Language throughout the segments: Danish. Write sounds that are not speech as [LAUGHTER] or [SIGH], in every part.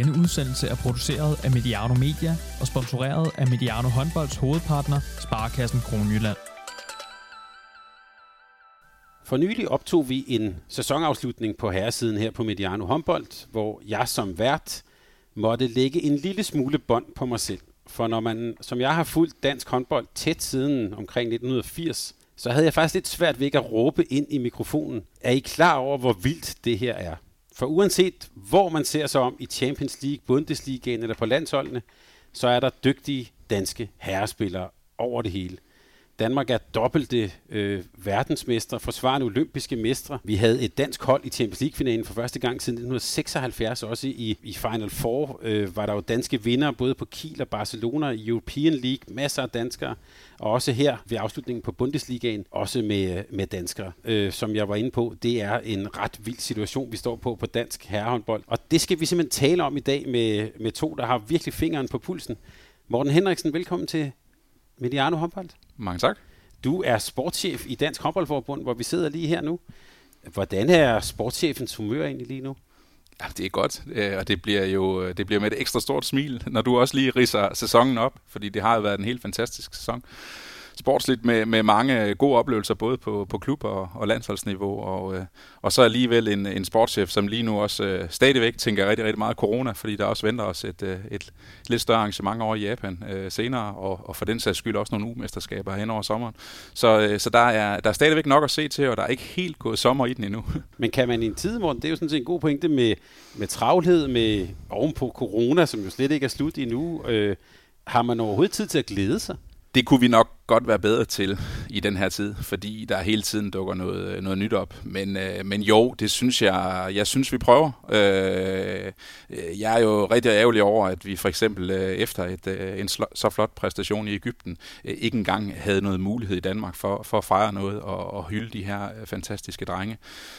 Denne udsendelse er produceret af Mediano Media og sponsoreret af Mediano Håndbolds hovedpartner, Sparkassen Kronjylland. For nylig optog vi en sæsonafslutning på herresiden her på Mediano Håndbold, hvor jeg som vært måtte lægge en lille smule bånd på mig selv. For når man, som jeg har fulgt dansk håndbold tæt siden omkring 1980, så havde jeg faktisk lidt svært ved ikke at råbe ind i mikrofonen. Er I klar over, hvor vildt det her er? For uanset hvor man ser sig om i Champions League, Bundesligaen eller på landsholdene, så er der dygtige danske herrespillere over det hele. Danmark er dobbelte øh, verdensmestre, forsvarende olympiske mestre. Vi havde et dansk hold i Champions League-finalen for første gang siden 1976. Også i, i Final Four øh, var der jo danske vinder, både på Kiel og Barcelona, i European League, masser af danskere. Og også her ved afslutningen på Bundesligaen, også med, med danskere. Øh, som jeg var inde på, det er en ret vild situation, vi står på på dansk herrehåndbold. Og det skal vi simpelthen tale om i dag med, med to, der har virkelig fingeren på pulsen. Morten Henriksen, velkommen til Mediano Håndbold. Mange tak. Du er sportschef i Dansk Håndboldforbund, hvor vi sidder lige her nu. Hvordan er sportschefens humør egentlig lige nu? Ja, det er godt, øh, og det bliver jo det bliver med et ekstra stort smil, når du også lige riser sæsonen op, fordi det har jo været en helt fantastisk sæson sportsligt med, med mange gode oplevelser, både på, på klub- og, og landsholdsniveau, og, øh, og så alligevel en, en sportschef, som lige nu også øh, stadigvæk tænker rigtig, rigtig meget corona, fordi der også venter os et, øh, et, et lidt større arrangement over i Japan øh, senere, og, og for den sags skyld også nogle umesterskaber hen over sommeren. Så, øh, så der, er, der er stadigvæk nok at se til, og der er ikke helt gået sommer i den endnu. [LAUGHS] Men kan man i en tid, hvor det er jo sådan set en god pointe med, med travlhed, med ovenpå corona, som jo slet ikke er slut endnu, øh, har man overhovedet tid til at glæde sig? Det kunne vi nok godt være bedre til i den her tid, fordi der hele tiden dukker noget, noget nyt op. Men, øh, men jo, det synes jeg, jeg synes, vi prøver. Øh, øh, jeg er jo rigtig ærgerlig over, at vi for eksempel øh, efter et, øh, en sl- så flot præstation i Ægypten, øh, ikke engang havde noget mulighed i Danmark for, for at fejre noget og, og hylde de her øh, fantastiske drenge.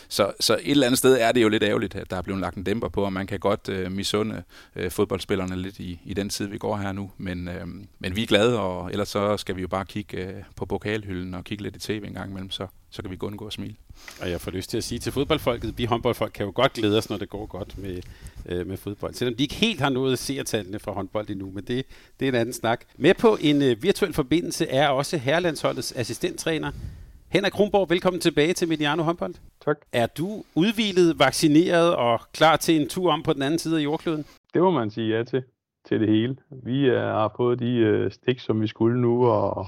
Så, så et eller andet sted er det jo lidt ærgerligt, at der er blevet lagt en dæmper på, og man kan godt øh, misunde øh, fodboldspillerne lidt i, i den tid, vi går her nu. Men, øh, men vi er glade, og ellers så skal vi jo bare kigge kigge øh, på pokalhylden og kigge lidt i tv en gang imellem, så, så kan vi undgå at smile. Og jeg får lyst til at sige til fodboldfolket, vi håndboldfolk kan jo godt glæde os, når det går godt med, øh, med fodbold. Selvom de ikke helt har nået seertallene fra håndbold endnu, men det, det er en anden snak. Med på en øh, virtuel forbindelse er også herrelandsholdets assistenttræner, Henrik Kronborg, velkommen tilbage til Mediano håndbold. Tak. Er du udvilet, vaccineret og klar til en tur om på den anden side af jordkloden? Det må man sige ja til, til det hele. Vi er, har fået de øh, stik, som vi skulle nu, og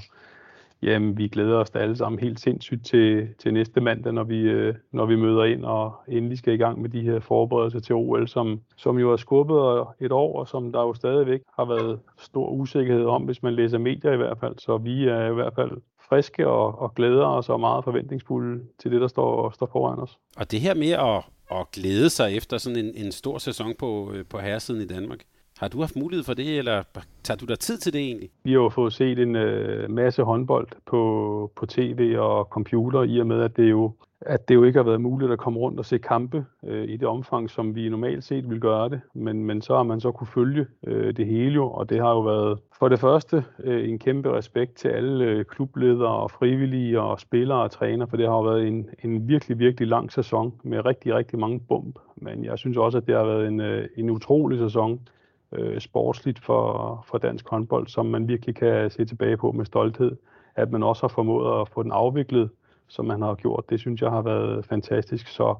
Jamen, vi glæder os da alle sammen helt sindssygt til, til næste mandag, når vi, øh, når vi møder ind og endelig skal i gang med de her forberedelser til OL, som, som jo er skubbet et år, og som der jo stadigvæk har været stor usikkerhed om, hvis man læser medier i hvert fald. Så vi er i hvert fald friske og, og glæder os og meget forventningsfulde til det, der står, står foran os. Og det her med at, at glæde sig efter sådan en, en stor sæson på, øh, på herresiden i Danmark, har du haft mulighed for det, eller tager du dig tid til det egentlig? Vi har jo fået set en øh, masse håndbold på, på tv og computer, i og med, at det jo at det jo ikke har været muligt at komme rundt og se kampe øh, i det omfang, som vi normalt set vil gøre det. Men, men så har man så kunne følge øh, det hele jo, og det har jo været for det første øh, en kæmpe respekt til alle øh, klubledere og frivillige og spillere og træner, for det har jo været en, en virkelig, virkelig lang sæson med rigtig, rigtig mange bump. Men jeg synes også, at det har været en, øh, en utrolig sæson øh, sportsligt for, for dansk håndbold, som man virkelig kan se tilbage på med stolthed. At man også har formået at få den afviklet, som man har gjort, det synes jeg har været fantastisk. Så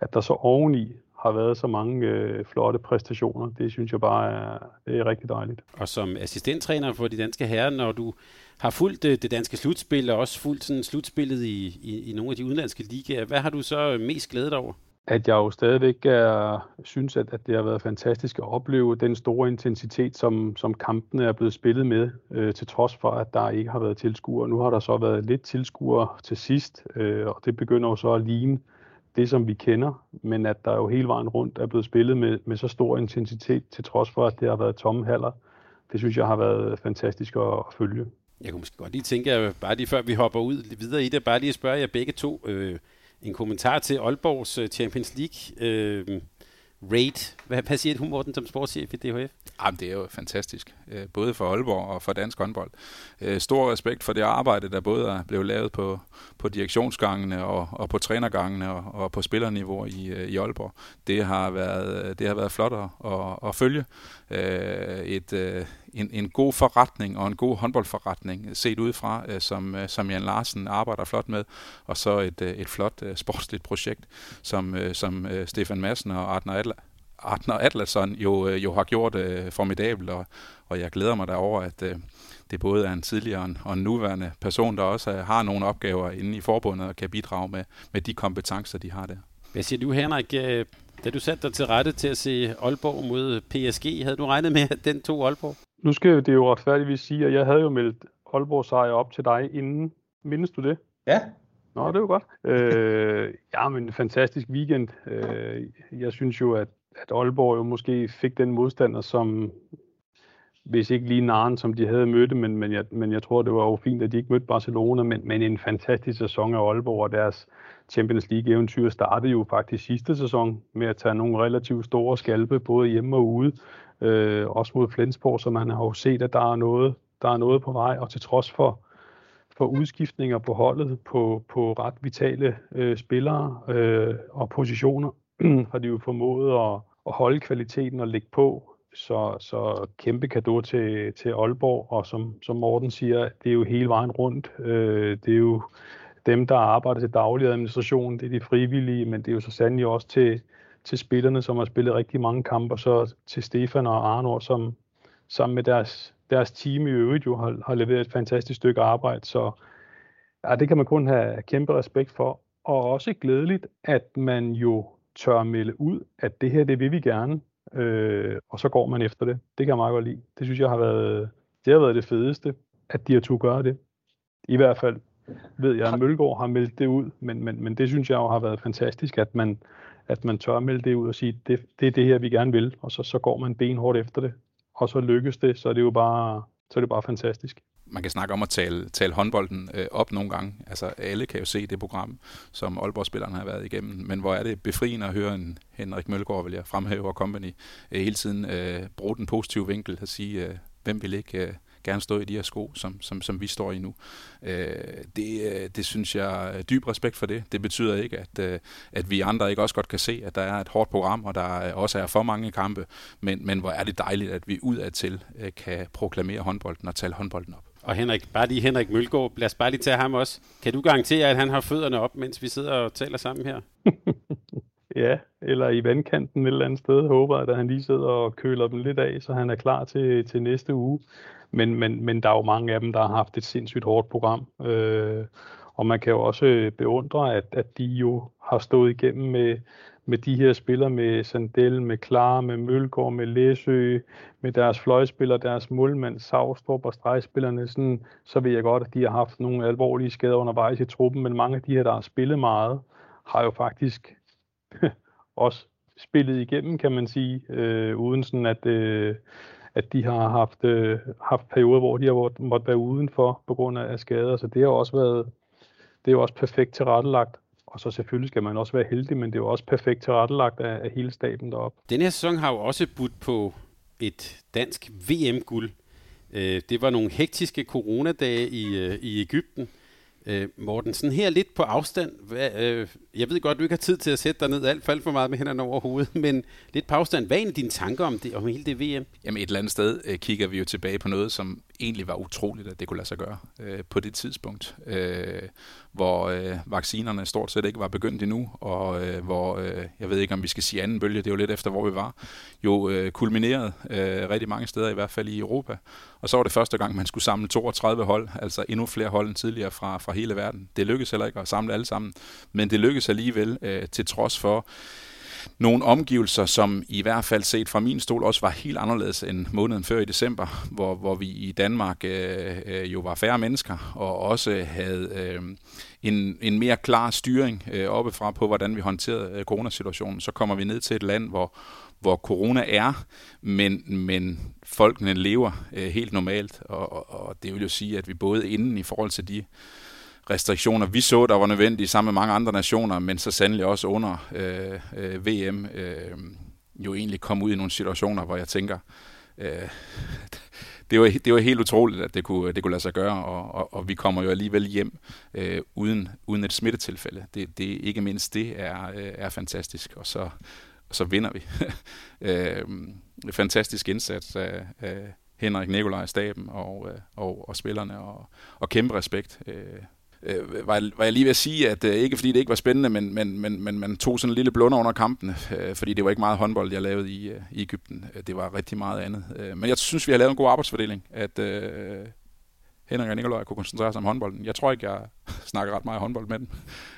at der så oveni har været så mange øh, flotte præstationer, det synes jeg bare er, det er rigtig dejligt. Og som assistenttræner for de danske herrer, når du har fulgt det, det danske slutspil, og også fulgt sådan slutspillet i, i, i nogle af de udenlandske ligaer, hvad har du så mest glædet over? At jeg jo stadigvæk er, synes, at, at det har været fantastisk at opleve den store intensitet, som, som kampene er blevet spillet med, øh, til trods for, at der ikke har været tilskuere. Nu har der så været lidt tilskuere til sidst, øh, og det begynder jo så at ligne det, som vi kender, men at der jo hele vejen rundt er blevet spillet med, med så stor intensitet, til trods for, at det har været tomme haller. Det synes jeg har været fantastisk at, at følge. Jeg kunne måske godt lige tænke, at bare lige før vi hopper ud videre i det, bare lige spørge jer begge to, øh, en kommentar til Aalborgs øh, Champions League øh, rate. Hvad, hvad siger du, Morten, som sportschef i DHF? Jamen, det er jo fantastisk, øh, både for Aalborg og for dansk håndbold. Øh, stor respekt for det arbejde, der både er blevet lavet på, på direktionsgangene og, og på trænergangene og, og på spillerniveau i, i Aalborg. Det har været, det har været flot at, at, at følge. Et, en, en god forretning og en god håndboldforretning øh, set udefra, øh, som, øh, som Jan Larsen arbejder flot med, og så et, et flot sportsligt projekt, som, som Stefan Madsen og Artner Adler Artner Atlasson jo, jo har gjort øh, formidabelt, og, og jeg glæder mig derover, at øh, det både er en tidligere og en nuværende person, der også øh, har nogle opgaver inde i forbundet og kan bidrage med, med de kompetencer, de har der. Hvad siger du, Henrik? Da du satte dig til rette til at se Aalborg mod PSG, havde du regnet med, at den to Aalborg? Nu skal det jo retfærdigvis sige, at jeg havde jo meldt Aalborg sejr op til dig inden. Mindes du det? Ja. Nå, det er jo godt. Øh, ja, men fantastisk weekend. Øh, jeg synes jo, at at Aalborg jo måske fik den modstander, som hvis ikke lige Naren, som de havde mødt, men, men, jeg, men jeg tror, det var jo fint, at de ikke mødte Barcelona, men, men en fantastisk sæson af Aalborg, og deres Champions League-eventyr startede jo faktisk sidste sæson med at tage nogle relativt store skalpe, både hjemme og ude, øh, også mod Flensborg, så man har jo set, at der er noget, der er noget på vej, og til trods for, for udskiftninger på holdet på, på ret vitale øh, spillere øh, og positioner, [CLEARS THROAT] har de jo formået at, at holde kvaliteten og lægge på. Så, så kæmpe kado til, til Aalborg, og som, som Morten siger, det er jo hele vejen rundt. Øh, det er jo dem, der arbejder til daglig administration, det er de frivillige, men det er jo så sandelig også til, til spillerne, som har spillet rigtig mange kampe, og så til Stefan og Arnor, som sammen med deres, deres team i øvrigt jo har, har leveret et fantastisk stykke arbejde. Så ja, det kan man kun have kæmpe respekt for. Og også glædeligt, at man jo tør melde ud, at det her, det vil vi gerne, øh, og så går man efter det. Det kan jeg meget godt lide. Det synes jeg har været det, har været det fedeste, at de har to gøre det. I hvert fald ved jeg, at Mølgaard har meldt det ud, men, men, men det synes jeg jo har været fantastisk, at man, at man tør melde det ud og sige, det, det er det her, vi gerne vil, og så, så går man benhårdt efter det, og så lykkes det, så er det jo bare, så er det bare fantastisk man kan snakke om at tale, tale håndbolden øh, op nogle gange. Altså alle kan jo se det program, som Aalborg-spillerne har været igennem. Men hvor er det befriende at høre en Henrik Mølgaard, vil jeg fremhæve, og company øh, hele tiden øh, bruge den positive vinkel og sige, øh, hvem vil ikke øh, gerne stå i de her sko, som, som, som vi står i nu. Øh, det, øh, det synes jeg er dyb respekt for det. Det betyder ikke, at, øh, at vi andre ikke også godt kan se, at der er et hårdt program, og der også er for mange kampe, men, men hvor er det dejligt, at vi udadtil øh, kan proklamere håndbolden og tale håndbolden op. Og Henrik, bare lige Henrik Mølgaard, lad os bare lige tage ham også. Kan du garantere, at han har fødderne op, mens vi sidder og taler sammen her? [LAUGHS] ja, eller i vandkanten et eller andet sted, håber jeg, at han lige sidder og køler dem lidt af, så han er klar til, til næste uge. Men, men, men der er jo mange af dem, der har haft et sindssygt hårdt program. Øh, og man kan jo også øh, beundre, at, at de jo har stået igennem med, med de her spillere, med Sandel, med Klar, med Mølgaard, med Læsø, med deres fløjspillere, deres målmand, Savstrup og stregspillerne, sådan, så ved jeg godt, at de har haft nogle alvorlige skader undervejs i truppen, men mange af de her, der har spillet meget, har jo faktisk [LAUGHS] også spillet igennem, kan man sige, øh, uden sådan at, øh, at de har haft, øh, haft perioder, hvor de har måttet være udenfor på grund af skader, så det har også været, det er jo også perfekt tilrettelagt. Og så selvfølgelig skal man også være heldig, men det er jo også perfekt tilrettelagt af, af hele staben deroppe. Den her sæson har jo også budt på et dansk VM-guld. Øh, det var nogle hektiske coronadage i, øh, i Ægypten. Øh, Morten, sådan her lidt på afstand. Hvad, øh, jeg ved godt, du ikke har tid til at sætte dig ned alt for, alt for meget med hænderne over hovedet, men lidt på afstand. Hvad er dine tanker om, det, om hele det VM? Jamen et eller andet sted øh, kigger vi jo tilbage på noget, som egentlig var utroligt, at det kunne lade sig gøre øh, på det tidspunkt, øh, hvor øh, vaccinerne stort set ikke var begyndt endnu, og øh, hvor, øh, jeg ved ikke om vi skal sige anden bølge, det er jo lidt efter, hvor vi var, jo øh, kulmineret øh, rigtig mange steder, i hvert fald i Europa. Og så var det første gang, man skulle samle 32 hold, altså endnu flere hold end tidligere fra, fra hele verden. Det lykkedes heller ikke at samle alle sammen, men det lykkedes alligevel, øh, til trods for nogle omgivelser, som i hvert fald set fra min stol også var helt anderledes end måneden før i december, hvor, hvor vi i Danmark øh, øh, jo var færre mennesker, og også havde øh, en, en mere klar styring øh, oppefra på, hvordan vi håndterede øh, coronasituationen. Så kommer vi ned til et land, hvor, hvor corona er, men, men folkene lever øh, helt normalt, og, og, og det vil jo sige, at vi både inden i forhold til de restriktioner, vi så, der var nødvendige sammen med mange andre nationer, men så sandelig også under øh, øh, VM, øh, jo egentlig kom ud i nogle situationer, hvor jeg tænker, øh, [LAUGHS] det, var, det var helt utroligt, at det kunne, det kunne lade sig gøre, og, og, og vi kommer jo alligevel hjem øh, uden, uden et smittetilfælde. Det, det, ikke mindst det er, øh, er fantastisk, og så, og så vinder vi. [LAUGHS] øh, fantastisk indsats af, af Henrik Nikolaj, staben og, øh, og, og spillerne, og, og kæmpe respekt. Øh, øh, var, jeg, var jeg lige ved at sige, at øh, ikke fordi det ikke var spændende, men, men, men, men man tog sådan en lille blunder under kampen, øh, fordi det var ikke meget håndbold, jeg lavede i, øh, i Ægypten. Øh, det var rigtig meget andet. Øh, men jeg synes, vi har lavet en god arbejdsfordeling, at øh, Henrik og Nikolaj kunne koncentrere sig om håndbolden. Jeg tror ikke, jeg [LAUGHS] snakker ret meget håndbold med dem.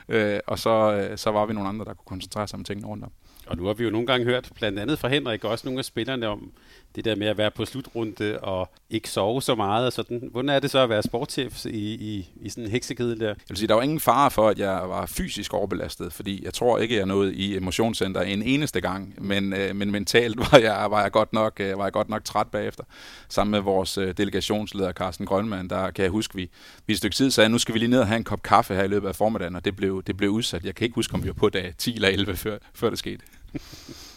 Øh, og så, øh, så var vi nogle andre, der kunne koncentrere sig om tingene rundt om. Og nu har vi jo nogle gange hørt, blandt andet fra Henrik, også nogle af spillerne om det der med at være på slutrunde og ikke sove så meget. Og sådan. Hvordan er det så at være sportschef i, i, i sådan en heksekedel der? Jeg vil sige, der var ingen fare for, at jeg var fysisk overbelastet, fordi jeg tror ikke, jeg nåede i emotionscenter en eneste gang, men, øh, men mentalt var jeg, var, jeg godt nok, øh, var jeg godt nok træt bagefter. Sammen med vores øh, delegationsleder, Carsten Grønmann, der kan jeg huske, vi, vi et stykke tid sagde, nu skal vi lige ned og have en kop kaffe her i løbet af formiddagen, og det blev, det blev udsat. Jeg kan ikke huske, om vi var på dag 10 eller 11, før, før det skete. [LAUGHS]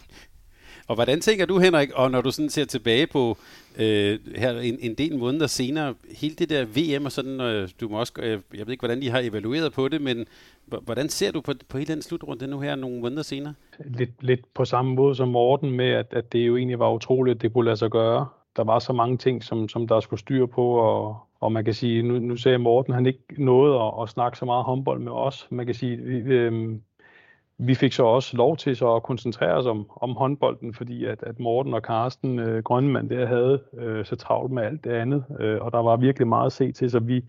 og hvordan tænker du, Henrik, og når du sådan ser tilbage på øh, her en, en del måneder senere, hele det der VM og sådan, øh, du må også, øh, jeg ved ikke, hvordan de har evalueret på det, men hvordan ser du på, på hele den slutrunde nu her nogle måneder senere? Lidt, lidt på samme måde som Morten med, at, at det jo egentlig var utroligt, at det kunne lade sig gøre. Der var så mange ting, som, som der skulle styre på, og, og man kan sige, nu, nu ser Morten, han ikke nåede at, at snakke så meget håndbold med os. Man kan sige, vi, øh, vi fik så også lov til så at koncentrere os om, om håndbolden, fordi at, at Morten og Karsten øh, Grønnemann der havde øh, så travlt med alt det andet, øh, og der var virkelig meget at se til, så vi,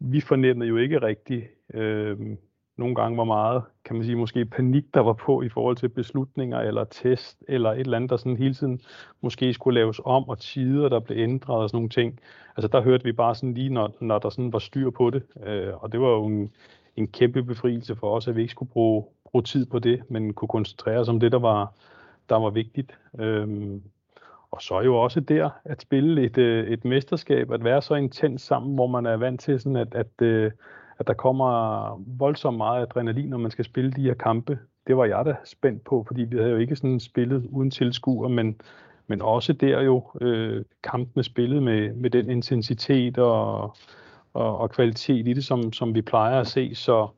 vi fornemmede jo ikke rigtig øh, nogle gange, hvor meget, kan man sige, måske panik, der var på i forhold til beslutninger eller test, eller et eller andet, der sådan hele tiden måske skulle laves om, og tider, der blev ændret og sådan nogle ting. Altså der hørte vi bare sådan lige, når, når der sådan var styr på det, øh, og det var jo en, en kæmpe befrielse for os, at vi ikke skulle bruge bruge tid på det, men kunne koncentrere sig om det, der var, der var vigtigt. Øhm, og så er jo også der at spille et, øh, et mesterskab, at være så intens sammen, hvor man er vant til, sådan at, at, øh, at der kommer voldsomt meget adrenalin, når man skal spille de her kampe. Det var jeg da spændt på, fordi vi havde jo ikke sådan spillet uden tilskuer, men, men også der jo øh, kampene spillet med, med den intensitet og, og, og kvalitet i det, som, som vi plejer at se. Så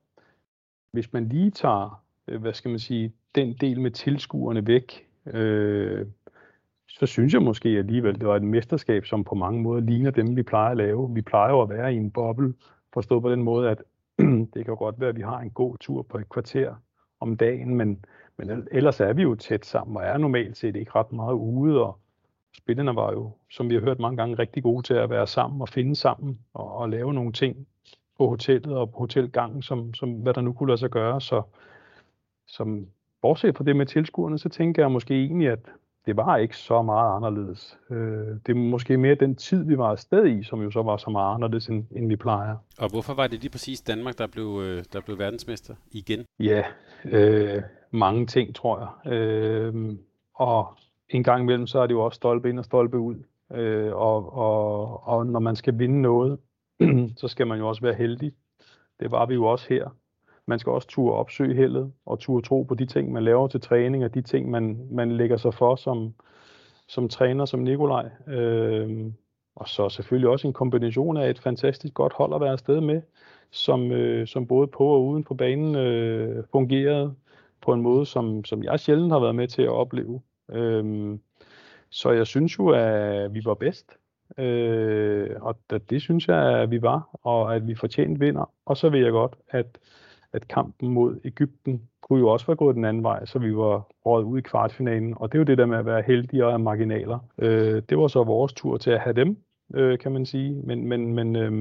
hvis man lige tager, øh, hvad skal man sige, den del med tilskuerne væk, øh, så synes jeg måske alligevel, det var et mesterskab, som på mange måder ligner dem, vi plejer at lave. Vi plejer jo at være i en boble, forstået på den måde, at [CLEARS THROAT] det kan godt være, at vi har en god tur på et kvarter om dagen, men, men ellers er vi jo tæt sammen, og er normalt set ikke ret meget ude, og spillerne var jo, som vi har hørt mange gange, rigtig gode til at være sammen og finde sammen og, og lave nogle ting på hotellet og på hotelgangen, som, som hvad der nu kunne lade sig gøre. Så som bortset fra det med tilskuerne, så tænker jeg måske egentlig, at det var ikke så meget anderledes. Øh, det er måske mere den tid, vi var afsted i, som jo så var så meget anderledes, end, end vi plejer. Og hvorfor var det lige præcis Danmark, der blev, øh, der blev verdensmester igen? Ja, øh, mange ting, tror jeg. Øh, og en gang imellem, så er det jo også stolpe ind og stolpe ud. Øh, og, og, og når man skal vinde noget, [CLEARS THROAT] så skal man jo også være heldig. Det var vi jo også her. Man skal også turde opsøge heldet og turde tro på de ting, man laver til træning, og de ting, man, man lægger sig for som, som træner, som Nikolaj. Øh, og så selvfølgelig også en kombination af et fantastisk godt hold at være afsted med, som, øh, som både på og uden på banen øh, fungerede på en måde, som, som jeg sjældent har været med til at opleve. Øh, så jeg synes jo, at vi var bedst. Øh, og det, det synes jeg, at vi var, og at vi fortjent vinder. Og så ved jeg godt, at, at kampen mod Ægypten kunne jo også være gået den anden vej, så vi var råd ud i kvartfinalen. Og det er jo det der med at være heldige og have marginaler. Øh, det var så vores tur til at have dem, øh, kan man sige. Men, men, men, øh,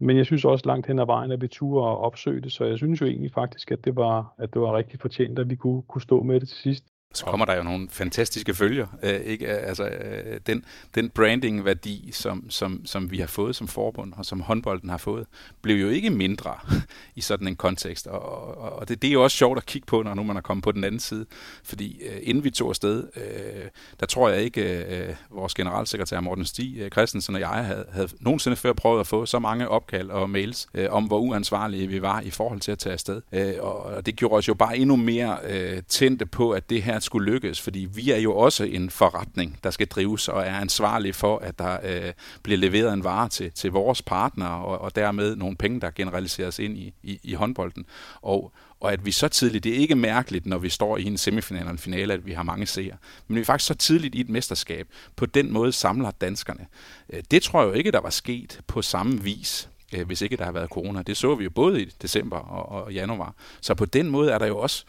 men jeg synes også langt hen ad vejen, at vi turde og opsøge det, så jeg synes jo egentlig faktisk, at det var, at det var rigtig fortjent, at vi kunne, kunne stå med det til sidst så kommer der jo nogle fantastiske følger. Øh, ikke? Altså, øh, den, den branding-værdi, som, som, som vi har fået som forbund, og som håndbolden har fået, blev jo ikke mindre [LAUGHS] i sådan en kontekst. Og, og, og det, det er jo også sjovt at kigge på, når nu man er kommet på den anden side. Fordi øh, inden vi tog afsted, øh, der tror jeg ikke, øh, vores generalsekretær Morten Stig øh, Christensen og jeg havde, havde nogensinde før prøvet at få så mange opkald og mails øh, om, hvor uansvarlige vi var i forhold til at tage afsted. Øh, og det gjorde os jo bare endnu mere øh, tændte på, at det her skulle lykkes, fordi vi er jo også en forretning, der skal drives og er ansvarlig for, at der øh, bliver leveret en vare til, til vores partnere, og, og dermed nogle penge, der generaliseres ind i, i, i håndbolden. Og, og at vi så tidligt, det er ikke mærkeligt, når vi står i en semifinal eller en finale, at vi har mange seere, men vi er faktisk så tidligt i et mesterskab, på den måde samler danskerne. Øh, det tror jeg jo ikke, der var sket på samme vis øh, hvis ikke der har været corona. Det så vi jo både i december og, og januar. Så på den måde er der jo også,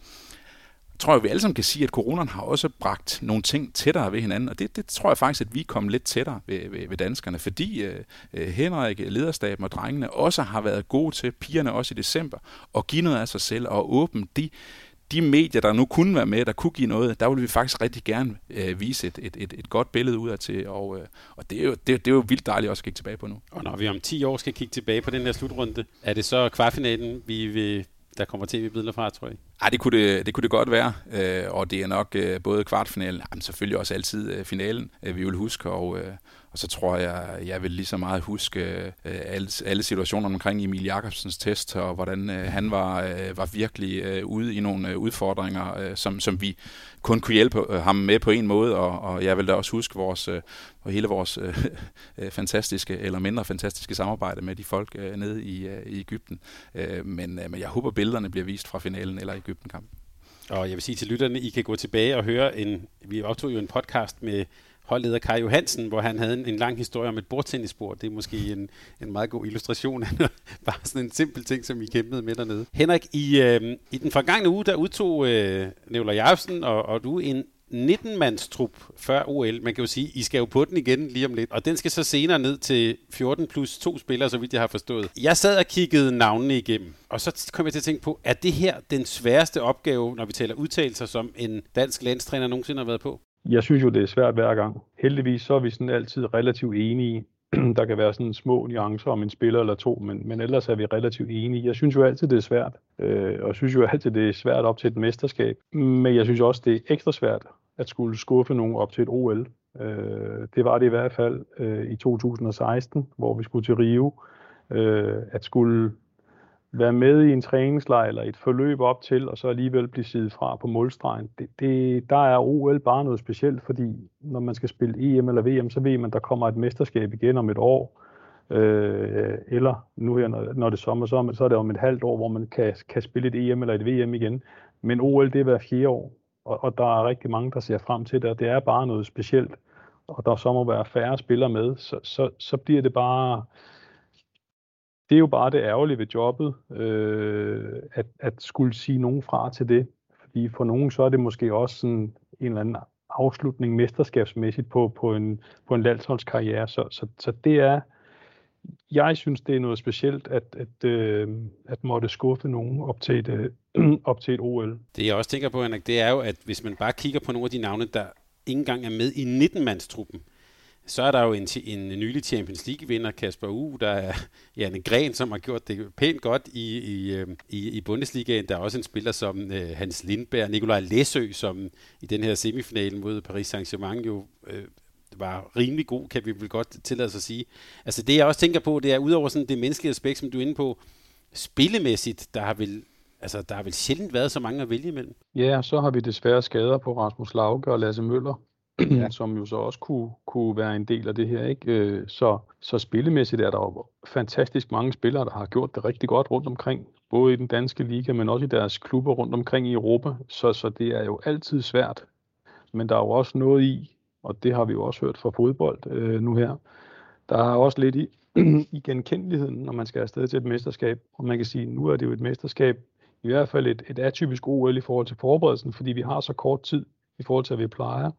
tror jeg, vi alle sammen kan sige, at coronaen har også bragt nogle ting tættere ved hinanden, og det, det tror jeg faktisk, at vi er kommet lidt tættere ved, ved, ved danskerne, fordi øh, øh, Henrik, lederstaben og drengene også har været gode til, pigerne også i december, at give noget af sig selv og åbne de de medier, der nu kunne være med, der kunne give noget, der ville vi faktisk rigtig gerne øh, vise et, et, et, et godt billede ud af til, og, øh, og det, er jo, det, det er jo vildt dejligt også at kigge tilbage på nu. Og når vi om 10 år skal kigge tilbage på den her slutrunde, er det så kvartfinalen, vi vil der kommer tv-billeder fra, tror jeg. Ej, det kunne det, det, kunne det godt være, øh, og det er nok øh, både kvartfinalen, men selvfølgelig også altid øh, finalen, øh, vi vil huske, og, øh, og så tror jeg, jeg vil lige så meget huske øh, alle, alle situationer omkring Emil Jakobsens test, og hvordan øh, han var, øh, var virkelig øh, ude i nogle øh, udfordringer, øh, som, som vi kun kunne hjælpe øh, ham med på en måde, og, og jeg vil da også huske vores, øh, hele vores øh, [LAUGHS] øh, fantastiske, eller mindre fantastiske samarbejde med de folk øh, nede i, øh, i Ægypten. Øh, men, øh, men jeg håber, billederne bliver vist fra finalen eller Ægypten-kampen. Og jeg vil sige til lytterne, I kan gå tilbage og høre en, vi optog jo en podcast med holdleder Kai Johansen, hvor han havde en, en lang historie om et bordtennisbord. Det er måske en, en meget god illustration af [LAUGHS] bare sådan en simpel ting, som vi kæmpede med dernede. Henrik, i, øh, i den forgangne uge, der udtog øh, Nevler Jacobsen og, og du en 19-mandstrup før OL. Man kan jo sige, I skal jo på den igen lige om lidt. Og den skal så senere ned til 14 plus to spillere, så vidt jeg har forstået. Jeg sad og kiggede navnene igennem, og så kom jeg til at tænke på, er det her den sværeste opgave, når vi taler udtalelser, som en dansk landstræner nogensinde har været på? Jeg synes jo, det er svært hver gang. Heldigvis så er vi sådan altid relativt enige. [CLEARS THROAT] Der kan være sådan små nuancer om en spiller eller to, men, men ellers er vi relativt enige. Jeg synes jo altid, det er svært, øh, og jeg synes jo altid, det er svært op til et mesterskab. Men jeg synes også, det er ekstra svært at skulle skuffe nogen op til et OL. Øh, det var det i hvert fald øh, i 2016, hvor vi skulle til Rio. Øh, at skulle være med i en træningslejr eller et forløb op til, og så alligevel blive siddet fra på målstregen. Det, det, der er OL bare noget specielt, fordi når man skal spille EM eller VM, så ved man, at der kommer et mesterskab igen om et år. Øh, eller nu her, når, når det er sommer, så, så er det om et halvt år, hvor man kan, kan spille et EM eller et VM igen. Men OL, det er hver fjerde år, og, og der er rigtig mange, der ser frem til det, og det er bare noget specielt. Og der så må være færre spillere med, så, så, så bliver det bare det er jo bare det ærgerlige ved jobbet, øh, at, at skulle sige nogen fra til det. Fordi for nogen så er det måske også sådan en eller anden afslutning mesterskabsmæssigt på, på en, på en landsholdskarriere. Så, så, så det er, jeg synes, det er noget specielt, at, at, øh, at måtte skuffe nogen op til, et, øh, [CLEARS THROAT] op til et OL. Det jeg også tænker på, Henrik, det er jo, at hvis man bare kigger på nogle af de navne, der ikke engang er med i 19-mandstruppen, så er der jo en, en nylig Champions League-vinder, Kasper U, der er Janne Gren, som har gjort det pænt godt i, i, øh, i, i Bundesligaen. Der er også en spiller som øh, Hans Lindberg, Nikolaj Læsø, som i den her semifinal mod Paris Saint-Germain jo øh, var rimelig god, kan vi vel godt tillade os at sige. Altså det jeg også tænker på, det er udover sådan det menneskelige aspekt, som du er inde på, spillemæssigt, der har vel Altså, der har vel sjældent været så mange at vælge imellem. Ja, så har vi desværre skader på Rasmus Lauke og Lasse Møller, ja. [CLEARS THROAT] som jo så også kunne, kunne være en del af det her. Ikke? Øh, så, så spillemæssigt er der jo fantastisk mange spillere, der har gjort det rigtig godt rundt omkring, både i den danske liga, men også i deres klubber rundt omkring i Europa. Så, så det er jo altid svært. Men der er jo også noget i, og det har vi jo også hørt fra fodbold øh, nu her, der er også lidt i, [CLEARS THROAT] i genkendeligheden, når man skal afsted til et mesterskab. Og man kan sige, nu er det jo et mesterskab, i hvert fald et, et atypisk OL i forhold til forberedelsen, fordi vi har så kort tid i forhold til, at vi plejer.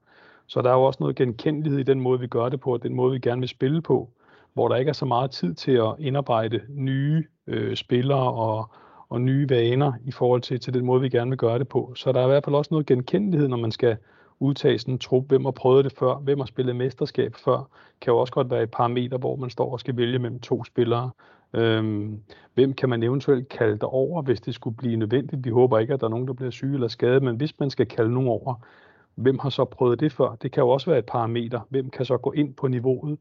Så der er jo også noget genkendelighed i den måde, vi gør det på, og den måde, vi gerne vil spille på, hvor der ikke er så meget tid til at indarbejde nye øh, spillere og, og nye vaner i forhold til, til den måde, vi gerne vil gøre det på. Så der er i hvert fald også noget genkendelighed, når man skal udtage sådan en trup, hvem har prøvet det før, hvem har spillet mesterskab før, kan jo også godt være et parameter, hvor man står og skal vælge mellem to spillere. Øhm, hvem kan man eventuelt kalde der over, hvis det skulle blive nødvendigt? Vi håber ikke, at der er nogen, der bliver syge eller skadet, men hvis man skal kalde nogen over, Hvem har så prøvet det før? Det kan jo også være et parameter. Hvem kan så gå ind på niveauet?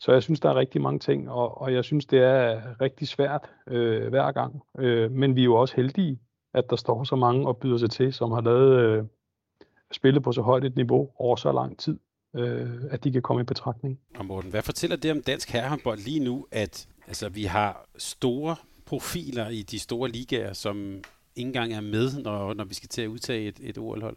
Så jeg synes, der er rigtig mange ting, og, og jeg synes, det er rigtig svært øh, hver gang. Øh, men vi er jo også heldige, at der står så mange og byder sig til, som har lavet, øh, spillet på så højt et niveau over så lang tid, øh, at de kan komme i betragtning. Og Morten, hvad fortæller det om dansk herrehåndbold lige nu, at altså, vi har store profiler i de store ligaer, som ikke engang er med, når, når vi skal til at udtage et, et OL-hold?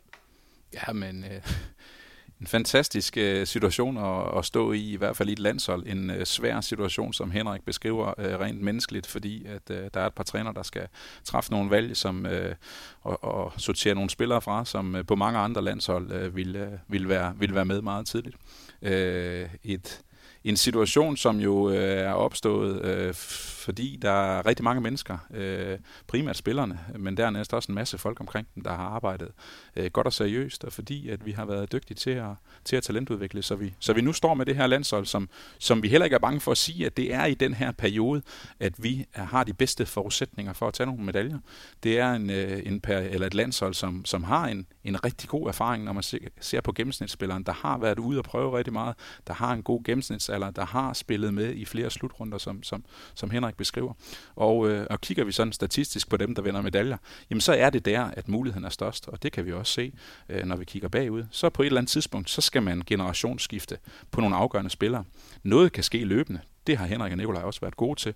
Ja, men øh, [LAUGHS] en fantastisk øh, situation at, at stå i, i hvert fald i et landshold. En øh, svær situation, som Henrik beskriver øh, rent menneskeligt, fordi at øh, der er et par træner, der skal træffe nogle valg som, øh, og, og sortere nogle spillere fra, som øh, på mange andre landshold øh, ville, øh, være, ville være med meget tidligt. Øh, et en situation, som jo øh, er opstået, øh, fordi der er rigtig mange mennesker, øh, primært spillerne, men dernæst også en masse folk omkring dem, der har arbejdet øh, godt og seriøst, og fordi at vi har været dygtige til at, til at talentudvikle, så vi, så vi nu står med det her landshold, som, som vi heller ikke er bange for at sige, at det er i den her periode, at vi har de bedste forudsætninger for at tage nogle medaljer. Det er en, øh, en per, eller et landshold, som, som har en, en rigtig god erfaring, når man ser, ser på gennemsnitsspilleren, der har været ude og prøve rigtig meget, der har en god gennemsnits gennemsnitsalder, der har spillet med i flere slutrunder, som, som, som Henrik beskriver. Og, øh, og kigger vi sådan statistisk på dem, der vinder medaljer, jamen så er det der, at muligheden er størst, og det kan vi også se, øh, når vi kigger bagud. Så på et eller andet tidspunkt, så skal man generationsskifte på nogle afgørende spillere. Noget kan ske løbende. Det har Henrik og Nikolaj også været gode til.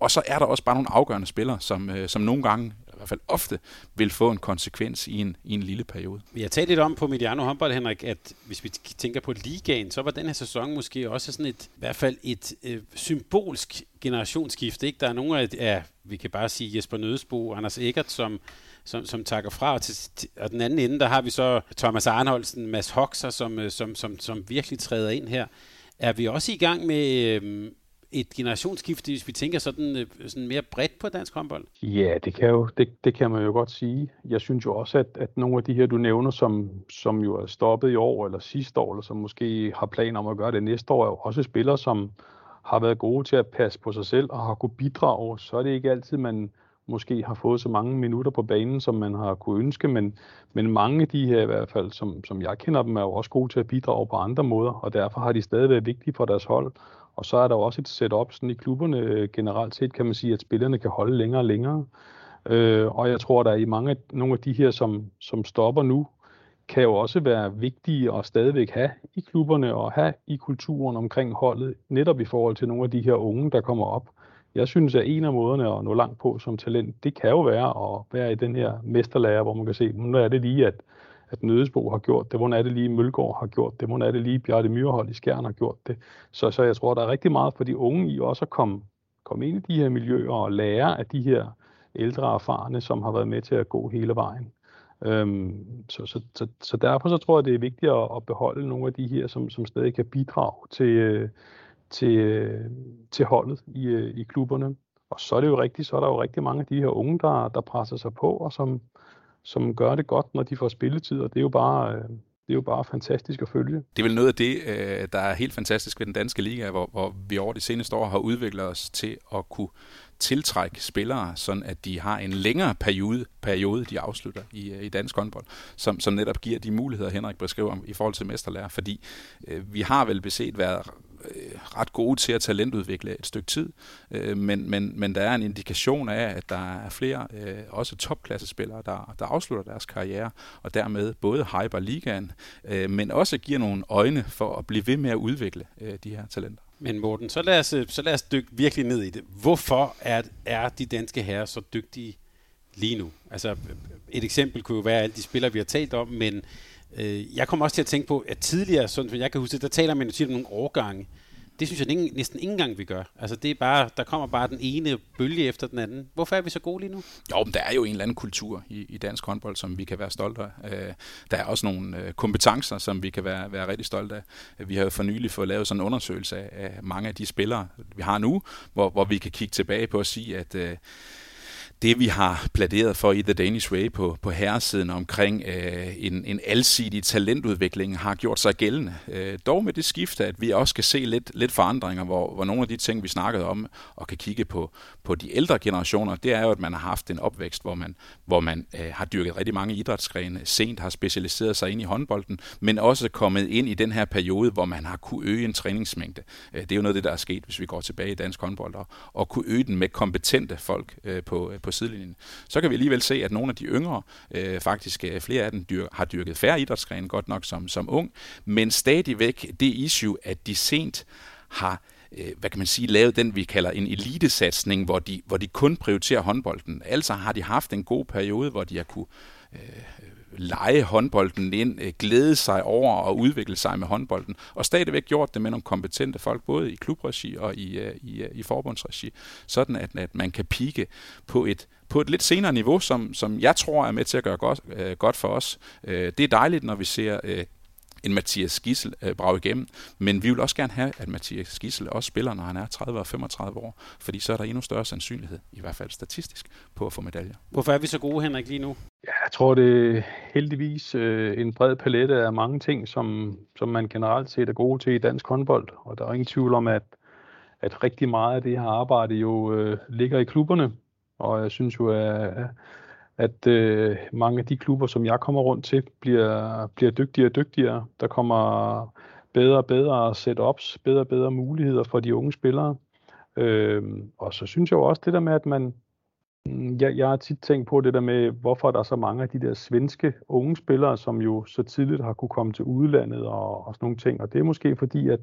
Og så er der også bare nogle afgørende spillere, som, øh, som nogle gange i hvert fald ofte, vil få en konsekvens i en, i en lille periode. Vi har talt lidt om på Mediano håndbold, Henrik, at hvis vi tænker på ligaen, så var den her sæson måske også sådan et, i hvert fald et øh, symbolsk generationsskifte. Ikke? Der er nogle af, ja, vi kan bare sige Jesper Nødesbo og Anders Eggert, som som, som takker fra. Og, til, til, og den anden ende, der har vi så Thomas Arnholdsen, Mads Hoxer, som, øh, som, som, som virkelig træder ind her. Er vi også i gang med, øh, et generationsskifte, hvis vi tænker sådan, øh, sådan mere bredt på dansk håndbold? Ja, det kan, jo, det, det kan man jo godt sige. Jeg synes jo også, at, at nogle af de her, du nævner, som, som jo er stoppet i år eller sidste år, eller som måske har planer om at gøre det næste år, er jo også spillere, som har været gode til at passe på sig selv og har kunne bidrage. Så er det ikke altid, man måske har fået så mange minutter på banen, som man har kunne ønske, men, men mange af de her i hvert fald, som, som jeg kender dem, er jo også gode til at bidrage på andre måder, og derfor har de stadig været vigtige for deres hold. Og så er der også et setup sådan i klubberne øh, generelt set, kan man sige, at spillerne kan holde længere og længere. Øh, og jeg tror, der er i mange nogle af de her, som, som stopper nu, kan jo også være vigtige at stadigvæk have i klubberne og have i kulturen omkring holdet, netop i forhold til nogle af de her unge, der kommer op. Jeg synes, at en af måderne at nå langt på som talent, det kan jo være at være i den her mesterlærer, hvor man kan se, nu er det lige, at at Nødesbo har gjort det, hvordan er det lige Mølgaard har gjort det, hvordan er det lige Bjarte Myrhold i Skjern har gjort det. Så, så jeg tror, der er rigtig meget for de unge i også at komme, komme ind i de her miljøer og lære af de her ældre erfarne, som har været med til at gå hele vejen. Øhm, så, så, så, så derfor så tror jeg, det er vigtigt at, at beholde nogle af de her, som, som stadig kan bidrage til, øh, til, til holdet i, i klubberne. Og så er det jo rigtigt, så er der jo rigtig mange af de her unge, der, der presser sig på, og som, som gør det godt, når de får spilletid, og det er jo bare, det er jo bare fantastisk at følge. Det er vel noget af det, øh, der er helt fantastisk ved den danske liga, hvor, hvor vi over de seneste år har udviklet os til at kunne tiltrække spillere, sådan at de har en længere periode, periode de afslutter i, øh, i dansk håndbold, som, som netop giver de muligheder, Henrik beskriver om, i forhold til mesterlærer. Fordi øh, vi har vel beset været Øh, ret gode til at talentudvikle et stykke tid, øh, men, men, men der er en indikation af, at der er flere, øh, også topklassespillere, der, der afslutter deres karriere, og dermed både hyper ligaen, øh, men også giver nogle øjne for at blive ved med at udvikle øh, de her talenter. Men Morten, så lad os, øh, så lad os dykke virkelig ned i det. Hvorfor er, er de danske herrer så dygtige lige nu? Altså, et eksempel kunne jo være alle de spillere, vi har talt om, men Øh, jeg kommer også til at tænke på, at tidligere, sådan som jeg kan huske, der taler man jo tit om nogle årgange. Det synes jeg ikke, næsten ikke engang, vi gør. Altså, det er bare, der kommer bare den ene bølge efter den anden. Hvorfor er vi så gode lige nu? Jo, men der er jo en eller anden kultur i, i dansk håndbold, som vi kan være stolte af. Øh, der er også nogle øh, kompetencer, som vi kan være, være rigtig stolte af. Vi har jo for nylig fået lavet sådan en undersøgelse af, af mange af de spillere, vi har nu, hvor, hvor vi kan kigge tilbage på og sige, at øh, det, vi har pladeret for i The Danish Way på, på herresiden omkring øh, en, en alsidig talentudvikling, har gjort sig gældende. Øh, dog med det skifte, at vi også kan se lidt, lidt forandringer, hvor, hvor nogle af de ting, vi snakkede om, og kan kigge på, på de ældre generationer, det er jo, at man har haft en opvækst, hvor man, hvor man øh, har dyrket rigtig mange idrætsgrene, sent har specialiseret sig ind i håndbolden, men også kommet ind i den her periode, hvor man har kunne øge en træningsmængde. Øh, det er jo noget af det, der er sket, hvis vi går tilbage i dansk håndbold, og, og kunne øge den med kompetente folk øh, på, på sidelinjen. Så kan vi alligevel se, at nogle af de yngre, øh, faktisk øh, flere af dem dyr, har dyrket færre idrætsgrene, godt nok som, som ung, men stadigvæk det issue, at de sent har øh, hvad kan man sige, lavet den, vi kalder en elitesatsning, hvor de, hvor de kun prioriterer håndbolden. Altså har de haft en god periode, hvor de har kunne øh, lege håndbolden ind, øh, glæde sig over og udvikle sig med håndbolden, og stadigvæk gjort det med nogle kompetente folk, både i klubregi og i, øh, i, øh, i forbundsregi, sådan at, at man kan pike på et, på et lidt senere niveau, som, som jeg tror er med til at gøre godt, øh, godt for os. Øh, det er dejligt, når vi ser øh, en Mathias Gissel øh, brage igennem. Men vi vil også gerne have, at Mathias Gissel også spiller, når han er 30 og 35 år, fordi så er der endnu større sandsynlighed, i hvert fald statistisk, på at få medaljer. Hvorfor er vi så gode, Henrik, lige nu? Ja, jeg tror, det er heldigvis øh, en bred palette af mange ting, som, som man generelt set er gode til i dansk håndbold. Og der er ingen tvivl om, at, at rigtig meget af det her arbejde jo øh, ligger i klubberne. Og jeg synes jo, at at øh, mange af de klubber, som jeg kommer rundt til, bliver, bliver dygtigere og dygtigere. Der kommer bedre og bedre setups, bedre og bedre muligheder for de unge spillere. Øh, og så synes jeg jo også det der med, at man, mm, jeg, jeg har tit tænkt på det der med, hvorfor der er så mange af de der svenske unge spillere, som jo så tidligt har kunne komme til udlandet og, og sådan nogle ting. Og det er måske fordi, at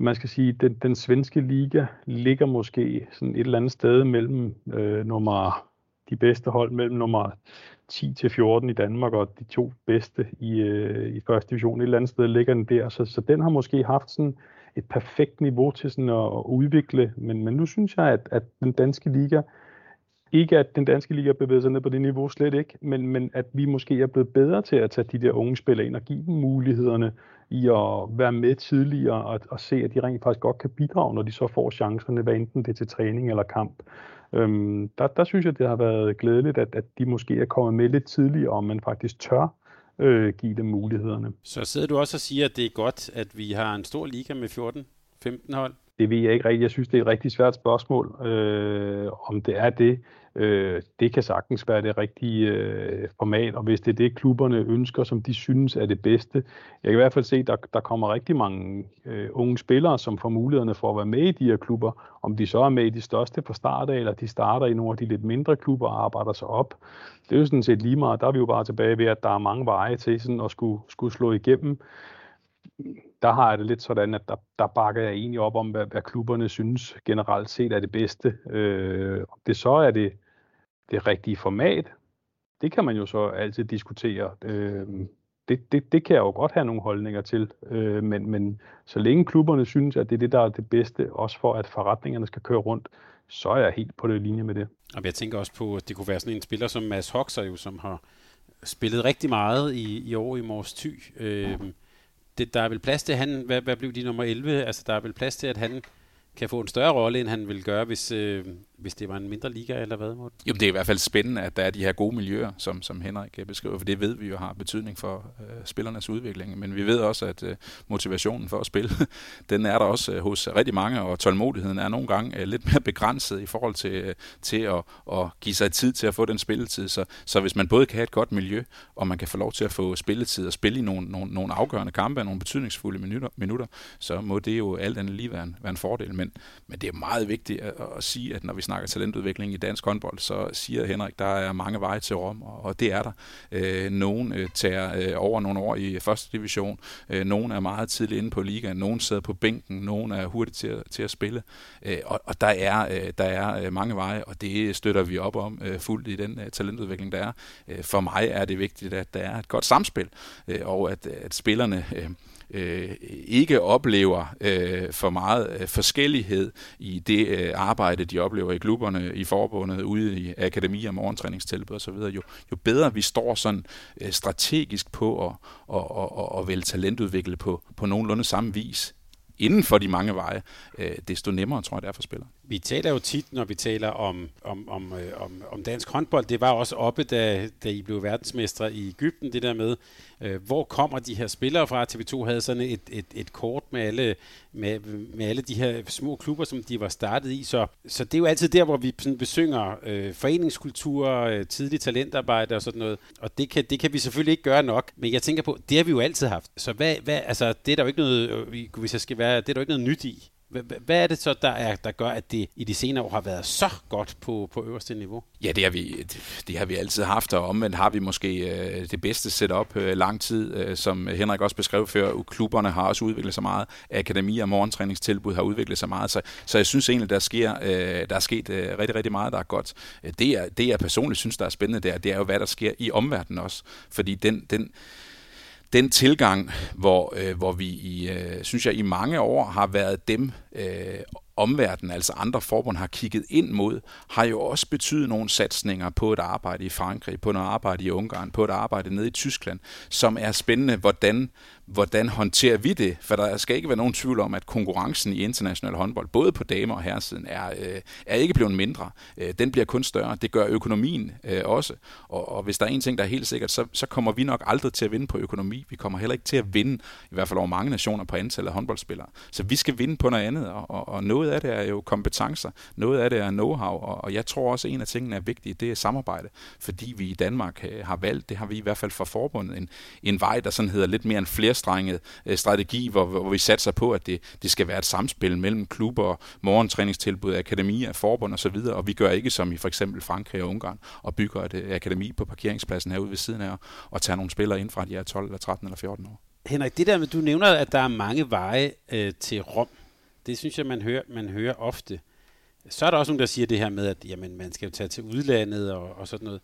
man skal sige, den, den svenske liga ligger måske sådan et eller andet sted mellem øh, nummer de bedste hold mellem nummer 10 til 14 i Danmark og de to bedste i, øh, i første division. Et eller andet sted ligger den der, så, så den har måske haft sådan et perfekt niveau til sådan at, at udvikle, men, men nu synes jeg, at, at den danske liga, ikke at den danske liga bevæger sig ned på det niveau, slet ikke, men, men at vi måske er blevet bedre til at tage de der unge spillere ind og give dem mulighederne i at være med tidligere og, og se, at de rent faktisk godt kan bidrage, når de så får chancerne, hvad enten det er til træning eller kamp. Øhm, der, der synes jeg, det har været glædeligt, at, at de måske er kommet med lidt tidligere, og man faktisk tør øh, give dem mulighederne. Så sidder du også og siger, at det er godt, at vi har en stor liga med 14-15 hold? Det ved jeg ikke rigtigt. Jeg synes, det er et rigtig svært spørgsmål, øh, om det er det. Øh, det kan sagtens være det rigtige øh, format, og hvis det er det, klubberne ønsker, som de synes er det bedste. Jeg kan i hvert fald se, at der, der kommer rigtig mange øh, unge spillere, som får mulighederne for at være med i de her klubber. Om de så er med i de største på start af, eller de starter i nogle af de lidt mindre klubber og arbejder sig op. Det er jo sådan set lige meget. Der er vi jo bare tilbage ved, at der er mange veje til sådan at skulle, skulle slå igennem der har jeg det lidt sådan, at der, der bakker jeg egentlig op om, hvad, hvad klubberne synes generelt set er det bedste. Øh, om det så er det, det rigtige format, det kan man jo så altid diskutere. Øh, det, det, det kan jeg jo godt have nogle holdninger til, øh, men, men så længe klubberne synes, at det er det, der er det bedste, også for at forretningerne skal køre rundt, så er jeg helt på det linje med det. Og jeg tænker også på, at det kunne være sådan en spiller som Mads Hoxer, jo, som har spillet rigtig meget i, i år i Mors Thy. Øh, det, der er vel plads til, at han, hvad, hvad blev de nummer 11? Altså, der er vel plads til, at han kan få en større rolle, end han ville gøre, hvis, øh, hvis det var en mindre liga, eller hvad? Morten? Jo, det er i hvert fald spændende, at der er de her gode miljøer, som, som Henrik øh, beskriver, for det ved vi jo har betydning for øh, spillernes udvikling. Men vi ved også, at øh, motivationen for at spille, [LAUGHS] den er der også øh, hos rigtig mange, og tålmodigheden er nogle gange øh, lidt mere begrænset i forhold til, øh, til at, at give sig tid til at få den spilletid. Så, så hvis man både kan have et godt miljø, og man kan få lov til at få spilletid og spille i nogle, nogle, nogle afgørende kampe, og nogle betydningsfulde minutter, minutter, så må det jo alt andet lige være en, være en fordel. Men, men det er meget vigtigt at, at sige, at når vi snakker talentudvikling i dansk håndbold, så siger Henrik, der er mange veje til Rom, og det er der. Øh, nogen øh, tager øh, over nogle år i første division, øh, nogen er meget tidligt inde på ligaen, nogen sidder på bænken, nogen er hurtigt til at, til at spille, øh, og, og der er, øh, der er øh, mange veje, og det støtter vi op om øh, fuldt i den øh, talentudvikling, der er. Øh, for mig er det vigtigt, at der er et godt samspil, øh, og at, at spillerne øh, øh, ikke oplever øh, for meget øh, forskellighed i det øh, arbejde, de oplever i klubberne, i forbundet, ude i akademier, morgentræningstilbud osv., jo, jo bedre vi står sådan øh, strategisk på at, at, at, at, og vælge talentudvikle på, på nogenlunde samme vis, inden for de mange veje, øh, desto nemmere tror jeg, det er for spilleren. Vi taler jo tit, når vi taler om, om, om, øh, om, om dansk håndbold. Det var også oppe, da, da I blev verdensmestre i Ægypten, det der med, øh, hvor kommer de her spillere fra? TV2 havde sådan et, et, et kort med alle, med, med alle de her små klubber, som de var startet i. Så, så det er jo altid der, hvor vi sådan besynger øh, foreningskultur, øh, tidlig talentarbejde og sådan noget. Og det kan, det kan vi selvfølgelig ikke gøre nok. Men jeg tænker på, det har vi jo altid haft. Så hvad, hvad, altså, det er der jo ikke noget, øh, hvis jeg skal være, det er der jo ikke noget nyt i. Hvad er det så, der, er, der gør, at det i de senere år har været så godt på, på øverste niveau? Ja, det har vi, det, det har vi altid haft, og omvendt har vi måske øh, det bedste setup øh, lang tid, øh, som Henrik også beskrev før. Klubberne har også udviklet sig meget. Akademi og morgentræningstilbud har udviklet sig meget. Så, så jeg synes egentlig, der, sker, øh, der er sket øh, rigtig, rigtig meget, der er godt. Det, er, det jeg personligt synes, der er spændende, det er, det er jo, hvad der sker i omverdenen også. Fordi den, den, den tilgang, hvor, øh, hvor vi i, øh, synes jeg, i mange år har været dem øh, omverdenen, altså andre forbund, har kigget ind mod, har jo også betydet nogle satsninger på et arbejde i Frankrig, på noget arbejde i Ungarn, på et arbejde nede i Tyskland, som er spændende, hvordan, hvordan håndterer vi det? For der skal ikke være nogen tvivl om, at konkurrencen i international håndbold, både på damer og herresiden, er, øh, er ikke blevet mindre. Øh, den bliver kun større. Det gør økonomien øh, også. Og, og hvis der er en ting, der er helt sikkert, så, så kommer vi nok aldrig til at vinde på økonomi. Vi kommer heller ikke til at vinde, i hvert fald over mange nationer, på antallet af håndboldspillere. Så vi skal vinde på noget andet, og, og, og noget af det er jo kompetencer, noget af det er know-how, og, og jeg tror også, at en af tingene er vigtige, det er samarbejde, fordi vi i Danmark øh, har valgt, det har vi i hvert fald fra forbundet, en, en vej, der sådan hedder lidt mere en flerstrenget øh, strategi, hvor, hvor vi satser på, at det, det skal være et samspil mellem klubber, morgentræningstilbud, akademier, forbund osv., og, og vi gør ikke som i for eksempel Frankrig og Ungarn, og bygger et øh, akademi på parkeringspladsen herude ved siden af, og tager nogle spillere ind fra, de er 12 eller 13 eller 14 år. Henrik, det der med, du nævner, at der er mange veje øh, til Rom. Det synes jeg, man hører, man hører ofte. Så er der også nogen, der siger det her med, at jamen, man skal jo tage til udlandet og, og sådan noget.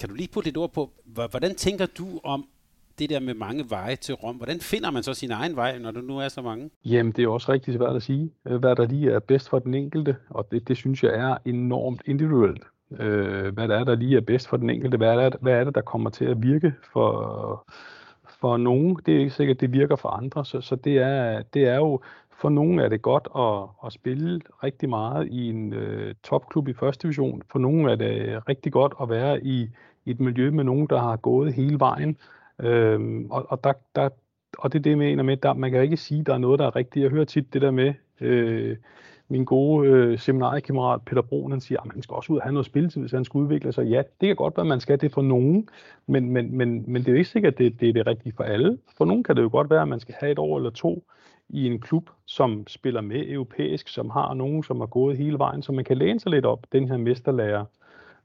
Kan du lige putte lidt ord på, hvordan tænker du om det der med mange veje til Rom? Hvordan finder man så sin egen vej, når der nu er så mange? Jamen, det er også rigtig svært at sige, øh, hvad der lige er bedst for den enkelte, og det, det synes jeg er enormt individuelt. Øh, hvad der er, der lige er bedst for den enkelte, hvad er, der, hvad er det, der kommer til at virke for, for nogen. Det er ikke sikkert, det virker for andre, så, så det, er, det er jo for nogen er det godt at, at spille rigtig meget i en øh, topklub i første division. For nogen er det rigtig godt at være i, i et miljø med nogen, der har gået hele vejen. Øhm, og, og, der, der, og det er det, jeg mener med, der, man kan ikke sige, at der er noget, der er rigtigt. Jeg hører tit det der med, øh, min gode øh, seminariekammerat Peter Broen, han siger, ah, at man skal også ud og have noget spilletid, hvis han skal udvikle sig. Ja, det kan godt være, at man skal det for nogen, men, men, men, men det er jo ikke sikkert, at det, det er det rigtige for alle. For nogen kan det jo godt være, at man skal have et år eller to i en klub, som spiller med europæisk, som har nogen, som har gået hele vejen, så man kan læne sig lidt op, den her mesterlærer.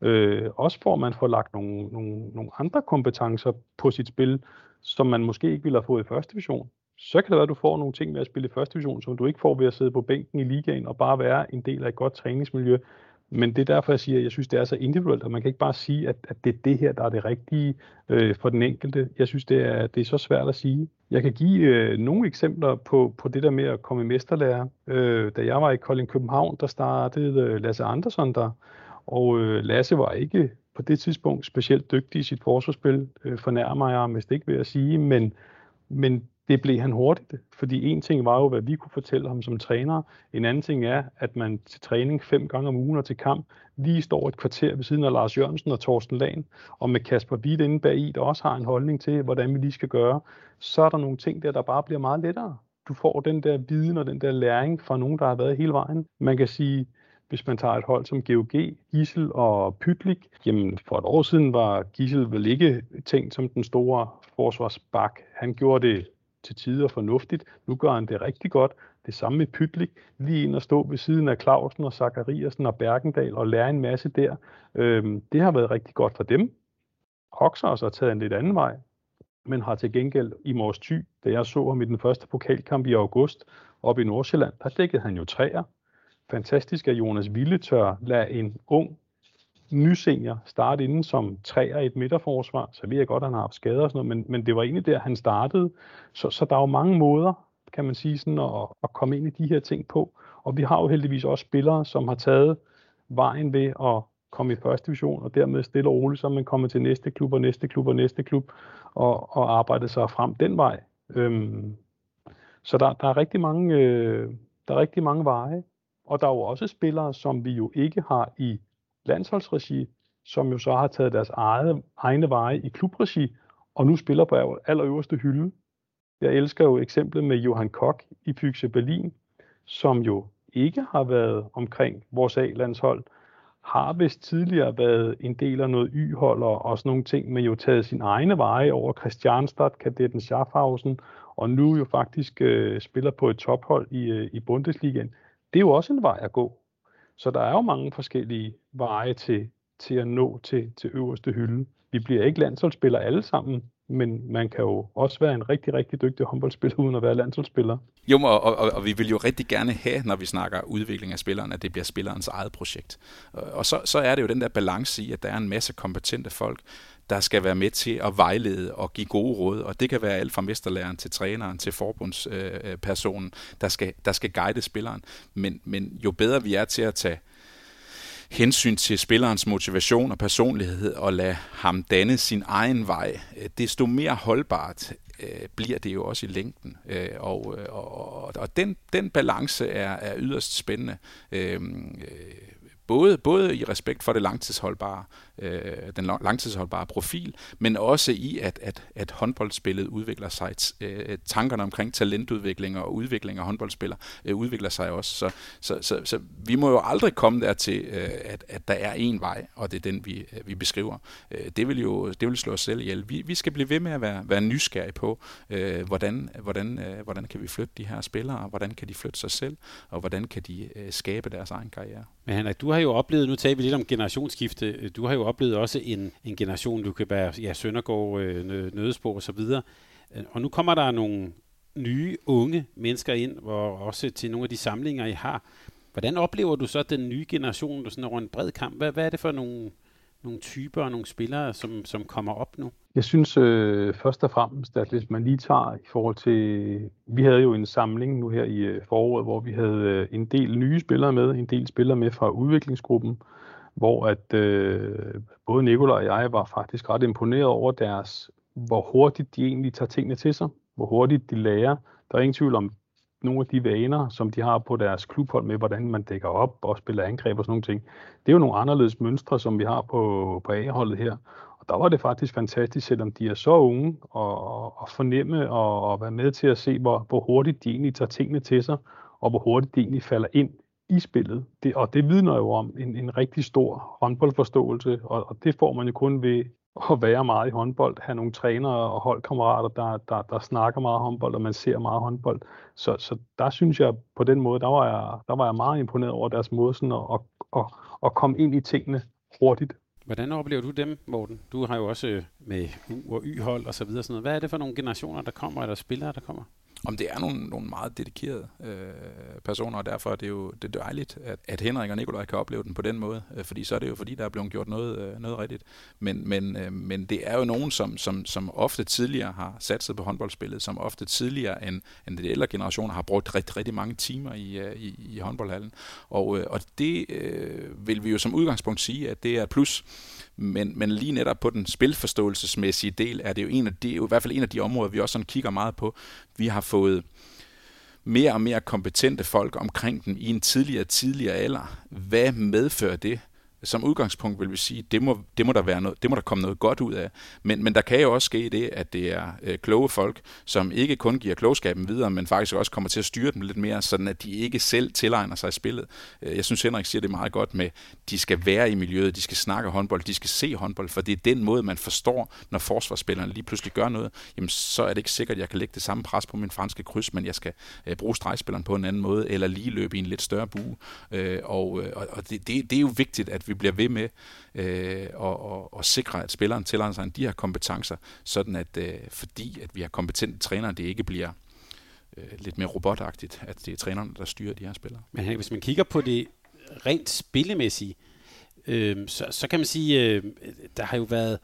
Øh, også for at man får lagt nogle, nogle, nogle andre kompetencer på sit spil, som man måske ikke ville have fået i første division. Så kan det være, at du får nogle ting med at spille i første division, som du ikke får ved at sidde på bænken i ligaen og bare være en del af et godt træningsmiljø, men det er derfor, jeg siger, at jeg synes, det er så individuelt, og man kan ikke bare sige, at, at det er det her, der er det rigtige øh, for den enkelte. Jeg synes, det er, det er så svært at sige. Jeg kan give øh, nogle eksempler på, på det der med at komme i mesterlærer. Øh, da jeg var i Kolding København, der startede øh, Lasse Andersson der, og øh, Lasse var ikke på det tidspunkt specielt dygtig i sit forsvarsspil, øh, fornærmer jeg mest ikke ved at sige, men, men det blev han hurtigt, fordi en ting var jo, hvad vi kunne fortælle ham som træner. En anden ting er, at man til træning fem gange om ugen og til kamp lige står et kvarter ved siden af Lars Jørgensen og Torsten Lagen, og med Kasper Witt inde bag i, der også har en holdning til, hvordan vi lige skal gøre, så er der nogle ting der, der bare bliver meget lettere. Du får den der viden og den der læring fra nogen, der har været hele vejen. Man kan sige, hvis man tager et hold som GOG, Gissel og Pytlik, jamen for et år siden var Gissel vel ikke tænkt som den store forsvarsbak. Han gjorde det til tider fornuftigt. Nu gør han det rigtig godt. Det samme med Pytlik. Lige ind og stå ved siden af Clausen og Zachariasen og Bergendal og lære en masse der. Øhm, det har været rigtig godt for dem. Hoxers har taget en lidt anden vej, men har til gengæld i Mors Thy, da jeg så ham i den første pokalkamp i august op i Nordsjælland, der dækkede han jo træer. Fantastisk, at Jonas Ville tør lade en ung ny senior starte inden som træer i et midterforsvar, så ved jeg godt, at han har haft skader og sådan noget, men, men det var egentlig der, han startede. Så, så der er jo mange måder, kan man sige, sådan at, at komme ind i de her ting på. Og vi har jo heldigvis også spillere, som har taget vejen ved at komme i første division, og dermed stille og roligt, så man kommer til næste klub og næste klub og næste klub, og, og arbejde sig frem den vej. Øhm, så der, der, er rigtig mange, øh, der er rigtig mange veje, og der er jo også spillere, som vi jo ikke har i landsholdsregi, som jo så har taget deres eget, egne veje i klubregi, og nu spiller på allerøverste hylde. Jeg elsker jo eksemplet med Johan Kok i Fyxe Berlin, som jo ikke har været omkring vores A-landshold, har vist tidligere været en del af noget Y-hold og, og sådan nogle ting, men jo taget sin egne veje over Christianstadt, kadetten Schaffhausen, og nu jo faktisk øh, spiller på et tophold i, øh, i Bundesligaen det er jo også en vej at gå. Så der er jo mange forskellige veje til, til at nå til, til øverste hylde. Vi bliver ikke landsholdsspillere alle sammen, men man kan jo også være en rigtig, rigtig dygtig håndboldspiller, uden at være landsholdsspiller. Jo, og, og, og vi vil jo rigtig gerne have, når vi snakker udvikling af spilleren, at det bliver spillerens eget projekt. Og så, så er det jo den der balance i, at der er en masse kompetente folk, der skal være med til at vejlede og give gode råd, og det kan være alt fra mesterlæreren til træneren til forbundspersonen, øh, der, skal, der skal guide spilleren. Men, men jo bedre vi er til at tage hensyn til spillerens motivation og personlighed og lade ham danne sin egen vej, øh, desto mere holdbart øh, bliver det jo også i længden. Øh, og, øh, og, og den, den balance er, er yderst spændende. Øh, øh både, både i respekt for det langtidsholdbare, øh, den langtidsholdbare profil, men også i, at, at, at håndboldspillet udvikler sig. Øh, tankerne omkring talentudvikling og udvikling af håndboldspillere øh, udvikler sig også. Så, så, så, så vi må jo aldrig komme dertil, øh, at, at der er en vej, og det er den, vi, øh, vi beskriver. Øh, det vil jo det vil slå os selv ihjel. Vi, vi skal blive ved med at være, være nysgerrige på, øh, hvordan, hvordan, øh, hvordan kan vi flytte de her spillere, hvordan kan de flytte sig selv, og hvordan kan de øh, skabe deres egen karriere. Men Henrik, du har jo oplevet, nu taler vi lidt om generationsskifte, du har jo oplevede også en, en generation, du kan være ja, Søndergaard, øh, Nødespor og så videre. Øh, og nu kommer der nogle nye, unge mennesker ind, og også til nogle af de samlinger, I har. Hvordan oplever du så den nye generation, du sådan over en bred kamp? Hvad, hvad er det for nogle, nogle typer og nogle spillere, som, som kommer op nu? Jeg synes øh, først og fremmest, at hvis man lige tager i forhold til... Vi havde jo en samling nu her i øh, foråret, hvor vi havde øh, en del nye spillere med, en del spillere med fra udviklingsgruppen, hvor at øh, både Nikolaj og jeg var faktisk ret imponeret over deres, hvor hurtigt de egentlig tager tingene til sig, hvor hurtigt de lærer. Der er ingen tvivl om nogle af de vaner, som de har på deres klubhold med, hvordan man dækker op og spiller angreb og sådan nogle ting. Det er jo nogle anderledes mønstre, som vi har på, på A-holdet her. Og der var det faktisk fantastisk, selvom de er så unge, og, og fornemme og, og være med til at se, hvor, hvor hurtigt de egentlig tager tingene til sig, og hvor hurtigt de egentlig falder ind i spillet. Det, og det vidner jo om en, en rigtig stor håndboldforståelse, og, og det får man jo kun ved at være meget i håndbold, have nogle trænere og holdkammerater, der, der, der snakker meget håndbold, og man ser meget håndbold. Så, så der synes jeg, på den måde, der var jeg, der var jeg meget imponeret over deres måde sådan at, at, at, at komme ind i tingene hurtigt. Hvordan oplever du dem, Morten? Du har jo også øh, med U- og Y-hold og så videre. Sådan noget. Hvad er det for nogle generationer, der kommer, eller spillere, der kommer? Om det er nogle, nogle meget dedikerede øh, personer, og derfor er det jo det er dejligt, at, at Henrik og Nikolaj kan opleve den på den måde, øh, fordi så er det jo fordi, der er blevet gjort noget, øh, noget rigtigt. Men, men, øh, men det er jo nogen, som, som, som ofte tidligere har satset på håndboldspillet, som ofte tidligere end, end de ældre generationer har brugt rigtig, rigtig mange timer i, øh, i, i håndboldhallen. Og, øh, og det øh, vil vi jo som udgangspunkt sige, at det er et plus. Men, men lige netop på den spilforståelsesmæssige del er det jo en af de, i hvert fald en af de områder, vi også sådan kigger meget på. Vi har fået mere og mere kompetente folk omkring dem i en tidligere tidligere alder. Hvad medfører det? Som udgangspunkt vil vi sige, det må, det må der være noget, det må der komme noget godt ud af. Men, men der kan jo også ske det, at det er øh, kloge folk, som ikke kun giver klogskaben videre, men faktisk også kommer til at styre dem lidt mere, sådan at de ikke selv tilegner sig spillet. Øh, jeg synes, Henrik siger det meget godt med, de skal være i miljøet, de skal snakke håndbold, de skal se håndbold, for det er den måde, man forstår, når forsvarsspillerne lige pludselig gør noget, jamen så er det ikke sikkert, at jeg kan lægge det samme pres på min franske kryds, men jeg skal øh, bruge stregspilleren på en anden måde, eller lige løbe i en lidt større bue. Øh, og øh, og, og det, det, det er jo vigtigt, at vi bliver ved med øh, og, og, og sikre, at spilleren tilegner sig de her kompetencer, sådan at øh, fordi at vi har kompetente trænere, det ikke bliver øh, lidt mere robotagtigt, at det er trænerne, der styrer de her spillere. Men hvis man kigger på det rent spillemæssige, øh, så, så kan man sige, øh, der har jo været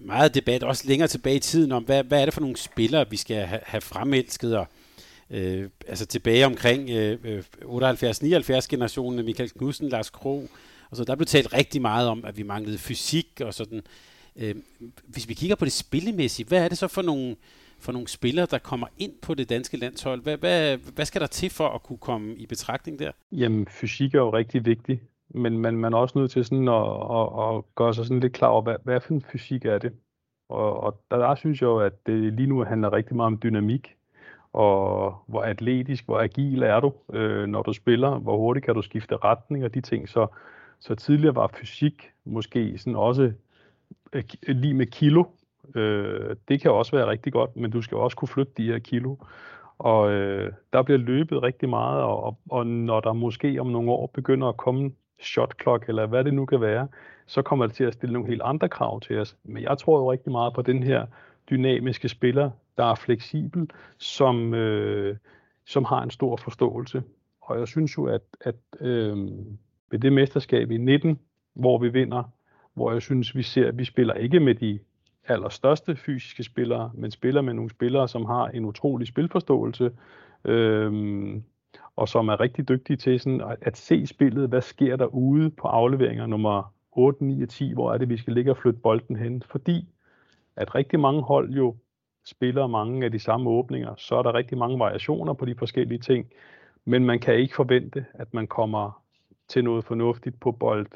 meget debat, også længere tilbage i tiden, om hvad, hvad er det for nogle spillere, vi skal have, have fremelsket, og øh, altså tilbage omkring øh, øh 78-79 generationen, Michael Knudsen, Lars Kro, og så der blev talt rigtig meget om, at vi manglede fysik og sådan. Øh, hvis vi kigger på det spillemæssige, hvad er det så for nogle, for nogle spillere, der kommer ind på det danske landshold? Hvad, hvad, hvad skal der til for at kunne komme i betragtning der? Jamen, fysik er jo rigtig vigtig, men man, man er også nødt til sådan at, at, at gøre sig sådan lidt klar over, hvad, hvad for en fysik er det? Og, og der, der synes jeg jo, at det lige nu handler rigtig meget om dynamik, og hvor atletisk, hvor agil er du, øh, når du spiller, hvor hurtigt kan du skifte retning og de ting. Så, så tidligere var fysik måske sådan også øh, øh lige med kilo. Øh, det kan også være rigtig godt, men du skal også kunne flytte de her kilo. Og øh, der bliver løbet rigtig meget, og, og når der måske om nogle år begynder at komme shot clock, eller hvad det nu kan være, så kommer det til at stille nogle helt andre krav til os. Men jeg tror jo rigtig meget på den her dynamiske spiller, der er fleksibel, som, øh, som har en stor forståelse. Og jeg synes jo, at, at øh, ved det mesterskab i 19, hvor vi vinder, hvor jeg synes, vi ser, at vi spiller ikke med de allerstørste fysiske spillere, men spiller med nogle spillere, som har en utrolig spilforståelse, øhm, og som er rigtig dygtige til sådan at, at se spillet, hvad sker der ude på afleveringer nummer 8, 9 og 10, hvor er det, vi skal ligge og flytte bolden hen, fordi at rigtig mange hold jo spiller mange af de samme åbninger, så er der rigtig mange variationer på de forskellige ting, men man kan ikke forvente, at man kommer til noget fornuftigt på bold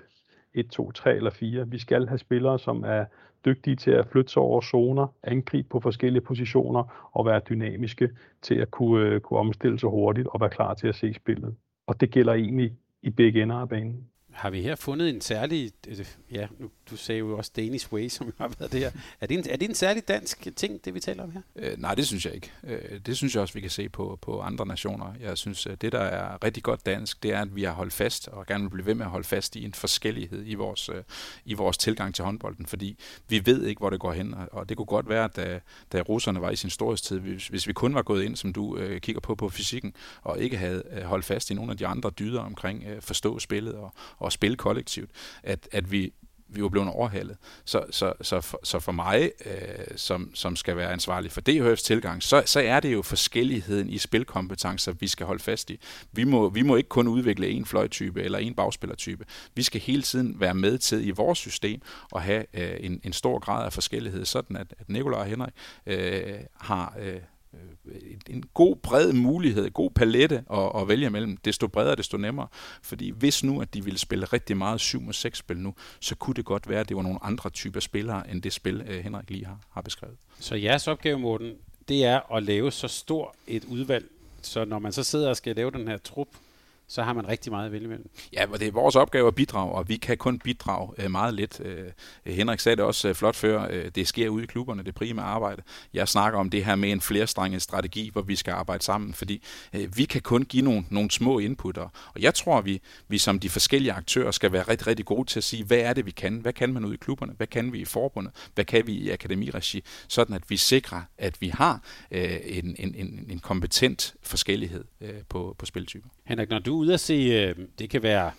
1, 2, 3 eller 4. Vi skal have spillere, som er dygtige til at flytte sig over zoner, angribe på forskellige positioner og være dynamiske til at kunne, øh, kunne omstille sig hurtigt og være klar til at se spillet. Og det gælder egentlig i begge ender af banen har vi her fundet en særlig, øh, ja, nu, du sagde jo også Danish Way, [LAUGHS] som har været det her. Er det en, er det en særlig dansk ting, det vi taler om her? Øh, nej, det synes jeg ikke. Øh, det synes jeg også, vi kan se på, på andre nationer. Jeg synes, øh, det der er rigtig godt dansk, det er, at vi har holdt fast, og gerne vil blive ved med at holde fast i en forskellighed i vores, øh, i vores tilgang til håndbolden, fordi vi ved ikke, hvor det går hen, og det kunne godt være, at da, da russerne var i sin storhedstid, hvis, hvis vi kun var gået ind, som du øh, kigger på på fysikken, og ikke havde øh, holdt fast i nogle af de andre dyder omkring øh, forstå spillet og, og spille kollektivt, at, at vi, vi var blevet overhalet. Så, så, så, for, så for mig, øh, som, som skal være ansvarlig for DHF's tilgang, så, så er det jo forskelligheden i spilkompetencer, vi skal holde fast i. Vi må, vi må ikke kun udvikle en fløjtype eller en bagspillertype. Vi skal hele tiden være med til i vores system og have øh, en, en stor grad af forskellighed, sådan at, at Nikolaj og Henrik øh, har... Øh, Øh, en god bred mulighed, en god palette at, at vælge mellem. Desto bredere, desto nemmere. Fordi hvis nu, at de ville spille rigtig meget 7 6 spil nu, så kunne det godt være, at det var nogle andre typer spillere, end det spil, øh, Henrik lige har, har beskrevet. Så jeres opgave, Morten, det er at lave så stor et udvalg, så når man så sidder og skal lave den her trup, så har man rigtig meget at vælge imellem. Ja, og det er vores opgave at bidrage, og vi kan kun bidrage øh, meget lidt. Øh, Henrik sagde det også øh, flot før, det sker ude i klubberne, det primære arbejde. Jeg snakker om det her med en flerstrenget strategi, hvor vi skal arbejde sammen, fordi vi kan kun give nogle, nogle små inputter. Og jeg tror, vi, vi som de forskellige aktører skal være rigtig, rigtig gode til at sige, hvad er det, vi kan? Hvad kan man ude i klubberne? Hvad kan vi i forbundet? Hvad kan vi i akademiregi? Sådan at vi sikrer, at vi har en, en, en, en kompetent forskellighed på, på spiltyper. Henrik, når du ude at se, øh, det kan være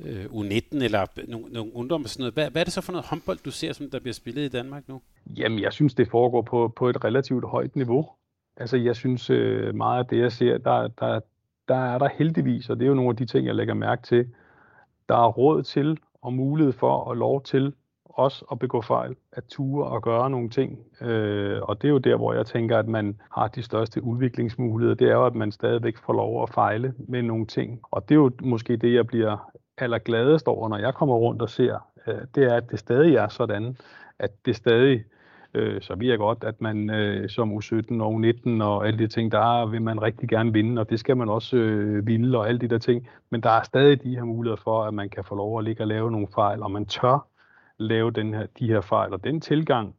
øh, U19 eller nogle, nogle ungdom og sådan noget. Hvad, hvad er det så for noget håndbold, du ser, som der bliver spillet i Danmark nu? Jamen, jeg synes, det foregår på, på et relativt højt niveau. Altså, jeg synes øh, meget af det, jeg ser, der, der, der er der heldigvis, og det er jo nogle af de ting, jeg lægger mærke til, der er råd til og mulighed for og lov til også at begå fejl, at ture og gøre nogle ting. Øh, og det er jo der, hvor jeg tænker, at man har de største udviklingsmuligheder. Det er jo, at man stadigvæk får lov at fejle med nogle ting. Og det er jo måske det, jeg bliver allergladest over, når jeg kommer rundt og ser. Øh, det er, at det stadig er sådan, at det stadig øh, så vi er godt, at man øh, som U17 og U19 og alle de ting, der vil man rigtig gerne vinde, og det skal man også øh, ville og alle de der ting. Men der er stadig de her muligheder for, at man kan få lov at ligge og lave nogle fejl, og man tør lave den her, de her fejl. Og den tilgang,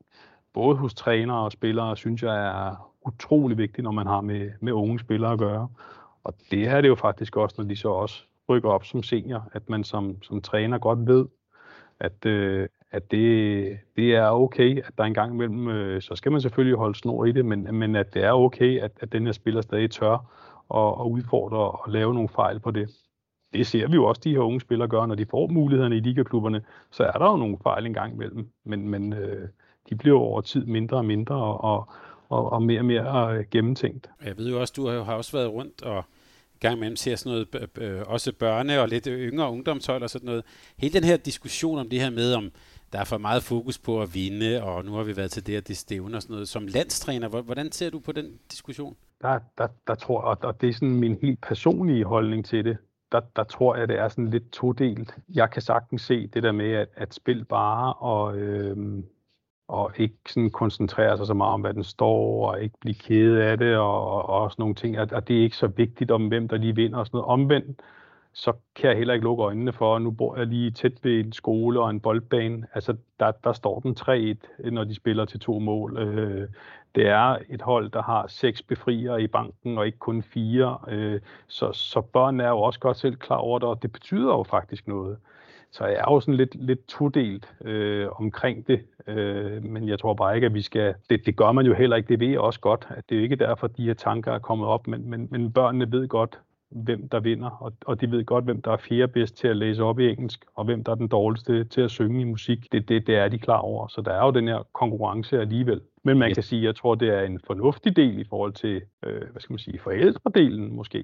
både hos trænere og spillere, synes jeg er utrolig vigtig, når man har med, med unge spillere at gøre. Og det er det jo faktisk også, når de så også rykker op som senior, at man som, som træner godt ved, at, øh, at det, det er okay, at der en gang imellem, øh, så skal man selvfølgelig holde snor i det, men, men at det er okay, at, at den her spiller stadig tør og, og udfordre og lave nogle fejl på det det ser vi jo også, de her unge spillere gør, når de får mulighederne i ligaklubberne, så er der jo nogle fejl engang imellem, men, men øh, de bliver over tid mindre og mindre og, og, og mere og mere øh, gennemtænkt. Jeg ved jo også, du har også været rundt og gang imellem ser sådan noget, øh, også børne- og lidt yngre ungdomshold og sådan noget. Hele den her diskussion om det her med, om der er for meget fokus på at vinde, og nu har vi været til det og det stævne og sådan noget. Som landstræner, hvordan ser du på den diskussion? Der, der, der tror jeg, og det er sådan min helt personlige holdning til det, der, der tror jeg, det er sådan lidt todelt. Jeg kan sagtens se det der med at, at spille bare og, øhm, og ikke sådan koncentrere sig så meget om, hvad den står, og ikke blive ked af det, og, og også nogle ting, og, og det er ikke så vigtigt om, hvem der lige vinder og sådan noget. Omvendt, så kan jeg heller ikke lukke øjnene for, at nu bor jeg lige tæt ved en skole og en boldbane. Altså, der, der står den 3-1, når de spiller til to mål. Øh, det er et hold, der har seks befriere i banken, og ikke kun fire. Øh, så, så børn er jo også godt selv klar over det, og det betyder jo faktisk noget. Så jeg er jo sådan lidt, lidt todelt øh, omkring det, øh, men jeg tror bare ikke, at vi skal... Det, det gør man jo heller ikke, det ved jeg også godt, at det er jo ikke derfor, de her tanker er kommet op, men, men, men børnene ved godt, hvem der vinder, og, og de ved godt, hvem der er fjerde bedst til at læse op i engelsk, og hvem der er den dårligste til at synge i musik. Det, det, det er de klar over, så der er jo den her konkurrence alligevel. Men man kan sige, jeg tror, det er en fornuftig del i forhold til, øh, hvad skal man sige, forældredelen måske.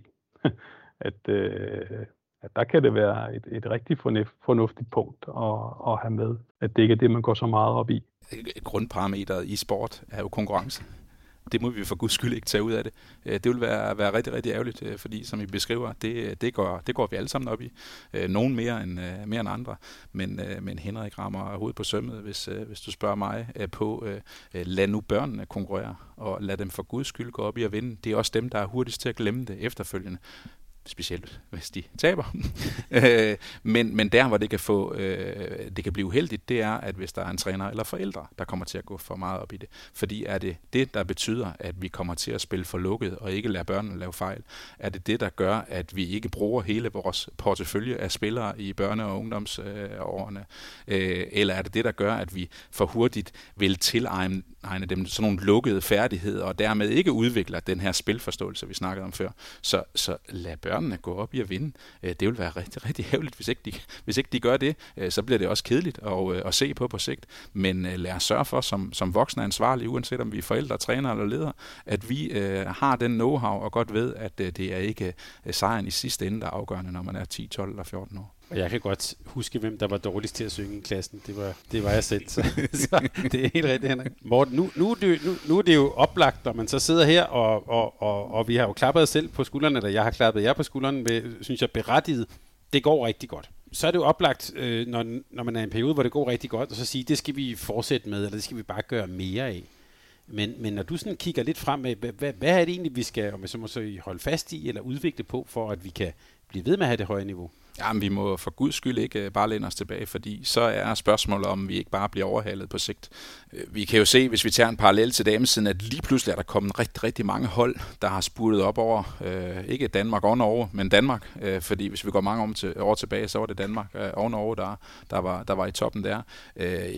[LAUGHS] at, øh, at der kan det være et, et rigtig fornuftigt punkt at, at have med, at det ikke er det, man går så meget op i. Grundparametret i sport er jo konkurrence det må vi for guds skyld ikke tage ud af det. Øh, det vil være, være rigtig, rigtig ærgerligt, øh, fordi som I beskriver, det, det, går, det går vi alle sammen op i. Øh, nogen mere end, mere end andre, men, men Henrik rammer hovedet på sømmet, hvis, hvis du spørger mig på, lad nu børnene konkurrere, og lad dem for guds skyld gå op i at vinde. Det er også dem, der er hurtigst til at glemme det efterfølgende specielt hvis de taber. [LAUGHS] Øh, men, men der, hvor det kan, få, øh, det kan blive uheldigt, det er, at hvis der er en træner eller forældre, der kommer til at gå for meget op i det. Fordi er det det, der betyder, at vi kommer til at spille for lukket og ikke lade børnene lave fejl? Er det det, der gør, at vi ikke bruger hele vores portefølje af spillere i børne- og ungdomsårene? Øh, eller er det det, der gør, at vi for hurtigt vil tilegne dem sådan nogle lukkede færdigheder, og dermed ikke udvikler den her spilforståelse, vi snakkede om før? Så, så lad børnene gå op i at vinde. Øh, det vil være rigtig, rigtig hævligt, hvis ikke de, hvis ikke de gør det. Øh, så bliver det også kedeligt at, øh, at se på på sigt. Men lad os sørge for, som, som voksne ansvarlige, uanset om vi er forældre, træner eller ledere, at vi øh, har den know-how og godt ved, at øh, det er ikke sejren i sidste ende, der er afgørende, når man er 10, 12 eller 14 år. Og jeg kan godt huske, hvem der var dårligst til at synge i klassen. Det var, det var jeg selv, så, [LAUGHS] så det er helt rigtigt, Henrik. Morten, nu, nu, er det, nu, nu er det jo oplagt, når man så sidder her, og, og, og, og vi har jo klappet os selv på skuldrene, eller jeg har klappet jer på skuldrene, med, synes jeg, berettiget. Det går rigtig godt. Så er det jo oplagt, øh, når, når man er i en periode, hvor det går rigtig godt, og så sige, det skal vi fortsætte med, eller det skal vi bare gøre mere af. Men, men når du sådan kigger lidt frem med, hvad, hvad, hvad er det egentlig, vi skal om så må så holde fast i, eller udvikle på, for at vi kan blive ved med at have det høje niveau? Jamen, vi må for guds skyld ikke øh, bare læne os tilbage, fordi så er spørgsmålet, om vi ikke bare bliver overhalet på sigt. Øh, vi kan jo se, hvis vi tager en parallel til damesiden, at lige pludselig er der kommet rigtig, rigtig mange hold, der har spurtet op over, øh, ikke Danmark og Norge, men Danmark, øh, fordi hvis vi går mange år, til, år tilbage, så var det Danmark øh, og Norge, der, der, var, der var i toppen der. Øh,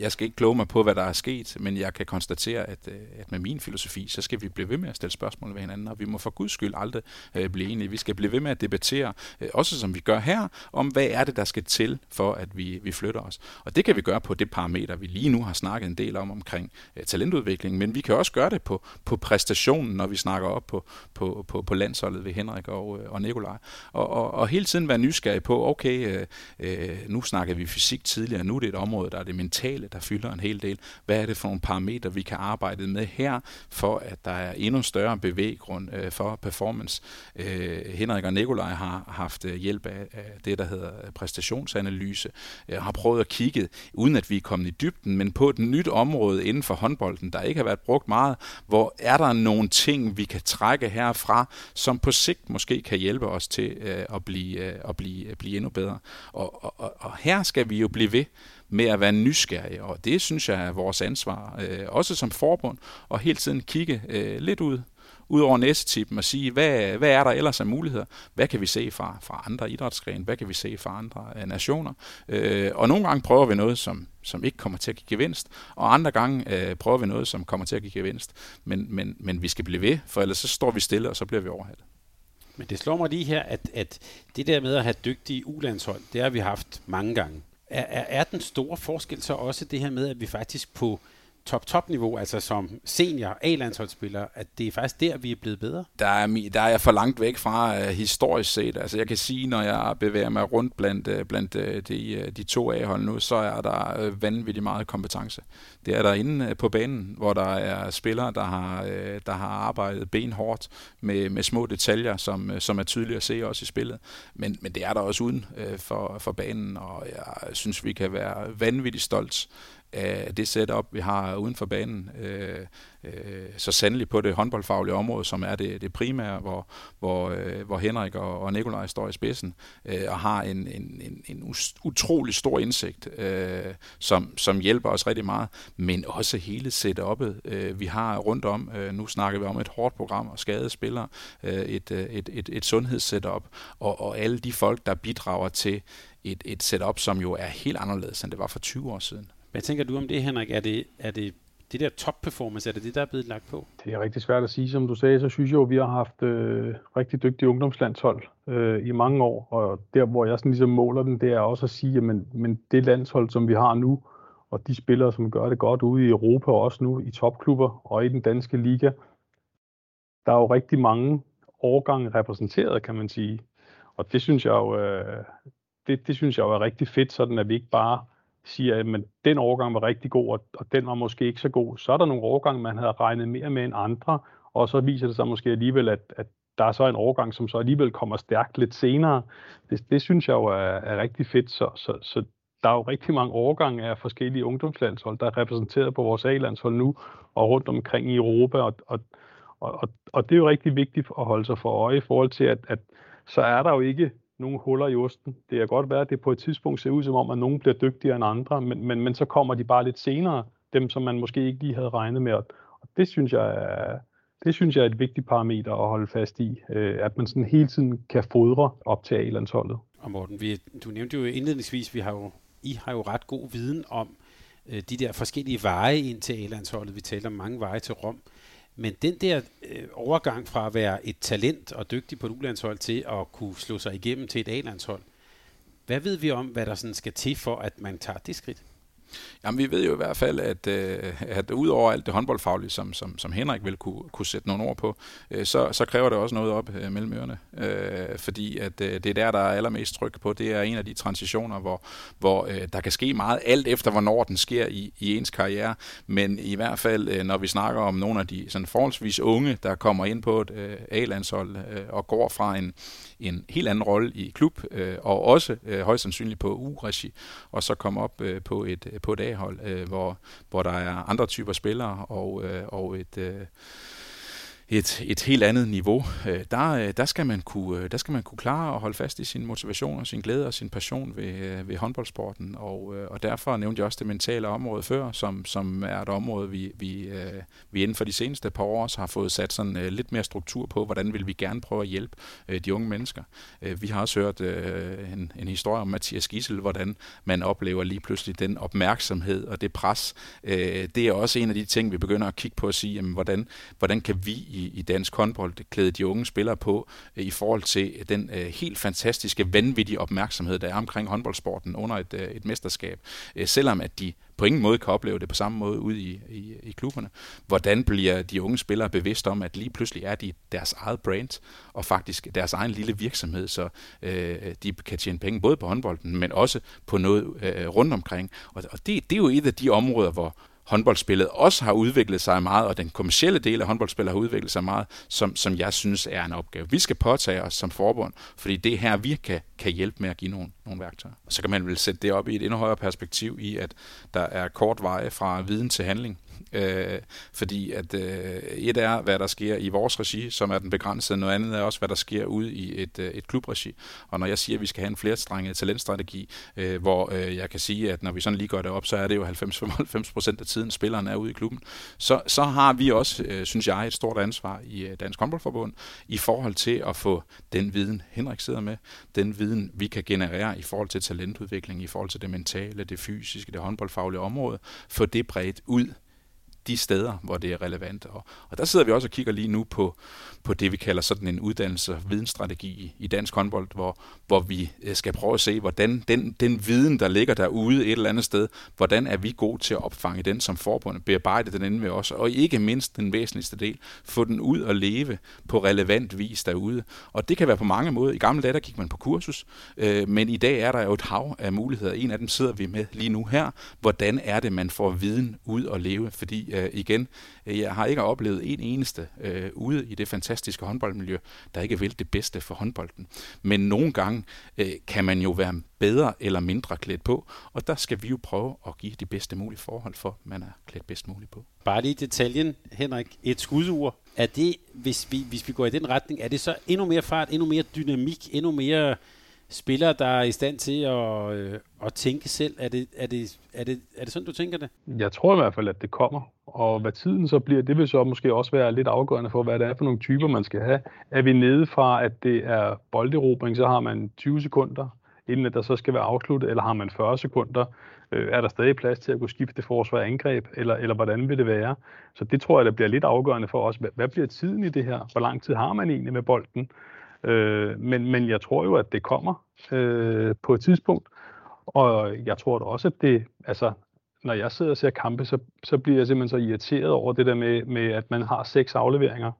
jeg skal ikke kloge mig på, hvad der er sket, men jeg kan konstatere, at, øh, at med min filosofi, så skal vi blive ved med at stille spørgsmål ved hinanden, og vi må for guds skyld aldrig øh, blive enige. Vi skal blive ved med at debattere, øh, også som vi gør her, om hvad er det, der skal til, for at vi, vi flytter os. Og det kan vi gøre på det parameter, vi lige nu har snakket en del om omkring øh, talentudvikling, men vi kan også gøre det på, på præstationen, når vi snakker op på, på, på, på landsholdet ved Henrik og, øh, og Nikolaj. Og, og, og hele tiden være nysgerrig på, okay, øh, øh nu snakker vi fysik tidligere, nu er det et område, der er det mentale, der fylder en hel del. Hvad er det for nogle parametre, vi kan arbejde med her, for at der er endnu større bevæggrund øh, for performance? Øh, Henrik og Nikolaj har haft øh, hjælp af, af det, der hedder præstationsanalyse, Jeg har prøvet at kigge, uden at vi er kommet i dybden, men på et nyt område inden for håndbolden, der ikke har været brugt meget, hvor er der nogle ting, vi kan trække herfra, som på sigt måske kan hjælpe os til øh, at, blive, øh, at blive, blive endnu bedre. Og, og, og her skal vi jo blive ved med at være nysgerrige, og det synes jeg er vores ansvar, øh, også som forbund, og hele tiden kigge øh, lidt ud ud over næsetippen og sige, hvad, hvad er der ellers af muligheder? Hvad kan vi se fra, fra andre idrætsgrene? Hvad kan vi se fra andre uh, nationer? Øh, og nogle gange prøver vi noget, som, som ikke kommer til at give gevinst, og andre gange øh, prøver vi noget, som kommer til at give gevinst. Men, men, men vi skal blive ved, for ellers så står vi stille, og så bliver vi overhalet. Men det slår mig lige her, at, at det der med at have dygtige ulandshold, det har vi haft mange gange. Er, er, er den store forskel så også det her med, at vi faktisk på top-top-niveau, altså som senior A-landsholdsspiller, at det er faktisk der, vi er blevet bedre? Der er, der er jeg for langt væk fra uh, historisk set. Altså jeg kan sige, når jeg bevæger mig rundt blandt, uh, blandt uh, de, uh, de to A-hold nu, så er der uh, vanvittigt meget kompetence. Det er der inde uh, på banen, hvor der er spillere, der har, uh, der har arbejdet benhårdt med, med små detaljer, som, uh, som er tydelige at se også i spillet. Men, men det er der også uden uh, for, for banen, og jeg synes, vi kan være vanvittigt stolt af det setup, vi har uden for banen. Øh, øh, så sandelig på det håndboldfaglige område, som er det, det primære, hvor, hvor, øh, hvor Henrik og, og Nikolaj står i spidsen, øh, og har en, en, en, en utrolig stor indsigt, øh, som, som hjælper os rigtig meget, men også hele setup'et, øh, vi har rundt om. Øh, nu snakker vi om et hårdt program og skadespillere, øh, et, øh, et, et, et sundhedssetup, og, og alle de folk, der bidrager til et, et setup, som jo er helt anderledes, end det var for 20 år siden. Hvad tænker du om det, Henrik? Er det, er det det der top performance, er det det, der er blevet lagt på? Det er rigtig svært at sige. Som du sagde, så synes jeg jo, at vi har haft øh, rigtig dygtige ungdomslandshold øh, i mange år. Og der, hvor jeg sådan ligesom måler den, det er også at sige, at men, men det landshold, som vi har nu, og de spillere, som gør det godt ude i Europa og også nu i topklubber og i den danske liga, der er jo rigtig mange årgange repræsenteret, kan man sige. Og det synes jeg jo, øh, det, det synes jeg jo er rigtig fedt, sådan at vi ikke bare siger, at men den overgang var rigtig god, og, og den var måske ikke så god. Så er der nogle overgange, man havde regnet mere med end andre, og så viser det sig måske alligevel, at, at der er så en overgang, som så alligevel kommer stærkt lidt senere. Det, det synes jeg jo er, er rigtig fedt, så, så, så der er jo rigtig mange overgange af forskellige ungdomslandshold, der er repræsenteret på vores A-landshold nu, og rundt omkring i Europa, og, og, og, og det er jo rigtig vigtigt at holde sig for øje i forhold til, at, at så er der jo ikke nogle huller i osten. Det kan godt være, at det på et tidspunkt ser ud som om, at nogen bliver dygtigere end andre, men, men, men så kommer de bare lidt senere, dem som man måske ikke lige havde regnet med. Og det synes jeg er, det synes jeg er et vigtigt parameter at holde fast i, øh, at man sådan hele tiden kan fodre op til A-landsholdet. Og Morten, vi, du nævnte jo indledningsvis, vi har jo, I har jo ret god viden om øh, de der forskellige veje ind til A-landsholdet. Vi taler om mange veje til Rom. Men den der øh, overgang fra at være et talent og dygtig på et ulandshold til at kunne slå sig igennem til et A-landshold, hvad ved vi om, hvad der sådan skal til for, at man tager det skridt? Jamen, vi ved jo i hvert fald, at, øh, at udover alt det håndboldfaglige, som, som, som Henrik vil kunne, kunne sætte nogle ord på, øh, så, så kræver det også noget op øh, mellem ørerne. Øh, fordi at øh, det er der, der er allermest tryk på. Det er en af de transitioner, hvor, hvor øh, der kan ske meget, alt efter hvornår den sker i, i ens karriere. Men i hvert fald, øh, når vi snakker om nogle af de sådan forholdsvis unge, der kommer ind på et øh, A-landshold øh, og går fra en, en helt anden rolle i klub, øh, og også øh, højst sandsynligt på U-regi, og så komme op øh, på et Øh, på et A-hold, øh, hvor, hvor der er andre typer spillere og, øh, og et... Øh, et, et helt andet niveau. Øh, der, øh, der, skal man kunne, øh, der skal man kunne klare at holde fast i sin motivation og sin glæde og sin passion ved, ved håndboldsporten. Og, og derfor nævnte jeg også det mentale område før, som, som er et område, vi, vi, vi inden for de seneste par år også har fået sat sådan lidt mere struktur på, hvordan vil vi gerne prøve at hjælpe de unge mennesker. Vi har også hørt en, en historie om Mathias Gissel, hvordan man oplever lige pludselig den opmærksomhed og det pres. Det er også en af de ting, vi begynder at kigge på og sige, jamen, hvordan, hvordan kan vi i i, dansk håndbold klæde de unge spillere på øh, i forhold til øh, den øh, helt fantastiske, vanvittige opmærksomhed, der er omkring håndboldsporten under et, øh, et mesterskab. Øh, selvom at de på ingen måde kan opleve det på samme måde ude i, i, i klubberne. Hvordan bliver de unge spillere bevidst om, at lige pludselig er de deres eget brand, og faktisk deres egen lille virksomhed, så øh, de kan tjene penge både på håndbolden, men også på noget øh, rundt omkring. Og, og det, det er jo et af de områder, hvor, håndboldspillet også har udviklet sig meget, og den kommercielle del af håndboldspillet har udviklet sig meget, som, som jeg synes er en opgave. Vi skal påtage os som forbund, fordi det er her, vi kan, kan hjælpe med at give nogle, nogle værktøjer. Og så kan man vel sætte det op i et endnu højere perspektiv i, at der er kort veje fra viden til handling. Øh, fordi at øh, et er, hvad der sker i vores regi, som er den begrænsede, noget andet er også, hvad der sker ude i et, øh, et klubregi. Og når jeg siger, at vi skal have en flerstrenget talentstrategi, øh, hvor øh, jeg kan sige, at når vi sådan lige gør det op, så er det jo 90-95 procent af tiden, spilleren er ude i klubben, så, så har vi også, øh, synes jeg, et stort ansvar i øh, Dansk Håndboldforbund i forhold til at få den viden, Henrik sidder med, den viden, vi kan generere i forhold til talentudvikling, i forhold til det mentale, det fysiske, det håndboldfaglige område, få det bredt ud de steder, hvor det er relevant. Og, og der sidder vi også og kigger lige nu på, på det, vi kalder sådan en uddannelse- og vidensstrategi i, i dansk håndbold, hvor, hvor vi øh, skal prøve at se, hvordan den, den viden, der ligger derude et eller andet sted, hvordan er vi gode til at opfange den som forbund, bearbejde den inde ved os, og ikke mindst den væsentligste del, få den ud og leve på relevant vis derude. Og det kan være på mange måder. I gamle dage, der gik man på kursus, øh, men i dag er der jo et hav af muligheder. En af dem sidder vi med lige nu her. Hvordan er det, man får viden ud og leve? Fordi Øh, igen, jeg har ikke oplevet en eneste øh, ude i det fantastiske håndboldmiljø, der ikke vil det bedste for håndbolden. Men nogle gange øh, kan man jo være bedre eller mindre klædt på, og der skal vi jo prøve at give de bedste mulige forhold for, man er klædt bedst muligt på. Bare lige detaljen, Henrik. Et skudur. Er det, hvis vi, hvis vi går i den retning, er det så endnu mere fart, endnu mere dynamik, endnu mere spillere, der er i stand til at, øh, at tænke selv? Er det, er, det, er, det, er det sådan, du tænker det? Jeg tror i hvert fald, at det kommer. Og hvad tiden så bliver, det vil så måske også være lidt afgørende for, hvad det er for nogle typer, man skal have. Er vi nede fra, at det er bolderobring, så har man 20 sekunder, inden at der så skal være afsluttet, eller har man 40 sekunder? Øh, er der stadig plads til at kunne skifte forsvar og angreb, eller, eller hvordan vil det være? Så det tror jeg, der bliver lidt afgørende for os. Hvad, hvad bliver tiden i det her? Hvor lang tid har man egentlig med bolden? Øh, men, men jeg tror jo, at det kommer øh, på et tidspunkt. Og jeg tror da også, at det, altså, når jeg sidder og ser kampe, så, så bliver jeg simpelthen så irriteret over det der med, med, at man har seks afleveringer.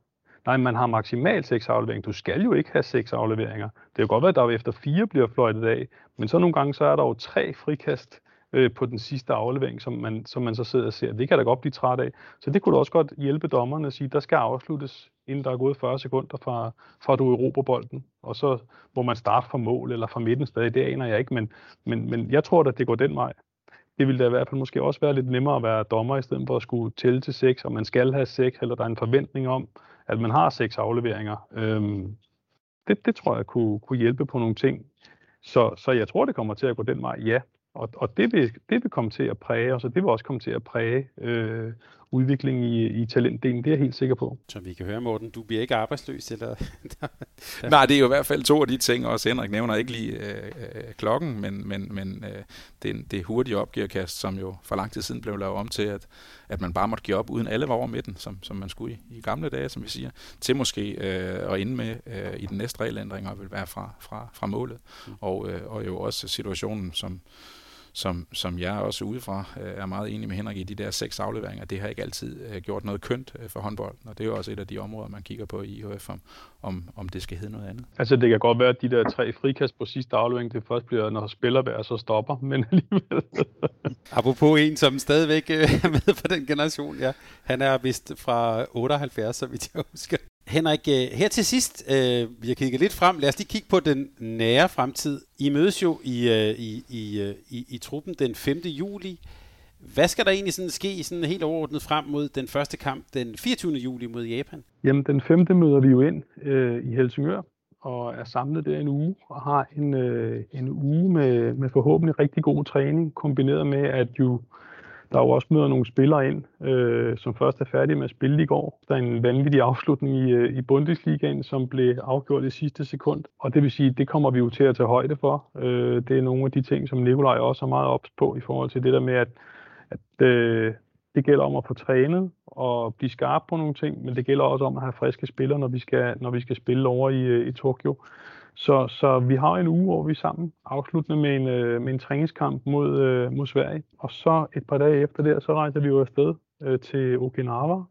Nej, man har maksimalt seks afleveringer. Du skal jo ikke have seks afleveringer. Det kan godt være, at der efter fire bliver fløjtet af, men så nogle gange så er der jo tre frikast øh, på den sidste aflevering, som man, som man så sidder og ser. Det kan da godt blive træt af. Så det kunne da også godt hjælpe dommerne at sige, der skal afsluttes, inden der er gået 40 sekunder fra, fra du erobrer bolden. Og så må man starte fra mål eller fra midten stadig, det aner jeg ikke, men, men, men jeg tror da, det går den vej. Det ville da i hvert fald måske også være lidt nemmere at være dommer, i stedet for at skulle tælle til seks, og man skal have seks, eller der er en forventning om, at man har seks afleveringer. Øhm, det, det tror jeg kunne, kunne hjælpe på nogle ting. Så, så jeg tror, det kommer til at gå den vej, ja. Og, og det, vil, det vil komme til at præge os, og det vil også komme til at præge øh, udviklingen i, i talentdelen. Det er jeg helt sikker på. Så vi kan høre, Morten, du bliver ikke arbejdsløs? Eller? [LAUGHS] Nej, det er jo i hvert fald to af de ting, også Henrik nævner ikke lige øh, øh, klokken, men, men, men øh, det, det hurtige opgearkast, som jo for lang tid siden blev lavet om til, at, at man bare måtte give op, uden alle var over midten, som, som man skulle i, i gamle dage, som vi siger, til måske øh, at ende med øh, i den næste regelændring og vil være fra, fra, fra målet. Mm. Og, øh, og jo også situationen, som som, som jeg også udefra øh, er meget enig med Henrik i, de der seks afleveringer, det har ikke altid øh, gjort noget kønt øh, for håndbold, og det er jo også et af de områder, man kigger på i IHF, om, om, om det skal hedde noget andet. Altså det kan godt være, at de der tre frikast på sidste aflevering, det først bliver, når spiller så stopper, [LAUGHS] men alligevel. Apropos en, som stadigvæk er med for den generation, ja. Han er vist fra 78, så vidt jeg husker. Henrik, øh, her til sidst, øh, vi har kigget lidt frem. Lad os lige kigge på den nære fremtid. I mødes jo i, øh, i, i, øh, i, i truppen den 5. juli. Hvad skal der egentlig sådan ske sådan helt overordnet frem mod den første kamp den 24. juli mod Japan? Jamen den 5. møder vi jo ind øh, i Helsingør og er samlet der en uge og har en, øh, en uge med, med forhåbentlig rigtig god træning, kombineret med, at jo der er jo også møder nogle spillere ind, øh, som først er færdige med at spille i går. Der er en vanvittig afslutning i, øh, i Bundesligaen, som blev afgjort i sidste sekund. Og det vil sige, det kommer vi jo til at tage højde for. Øh, det er nogle af de ting, som Nikolaj også er meget ops på i forhold til det der med, at, at øh, det gælder om at få trænet og blive skarp på nogle ting, men det gælder også om at have friske spillere, når vi skal, når vi skal spille over i, øh, i Tokyo. Så, så vi har en uge, hvor vi er sammen afsluttende med en, øh, med en træningskamp mod, øh, mod Sverige. Og så et par dage efter det, så rejser vi jo afsted øh, til Okinawa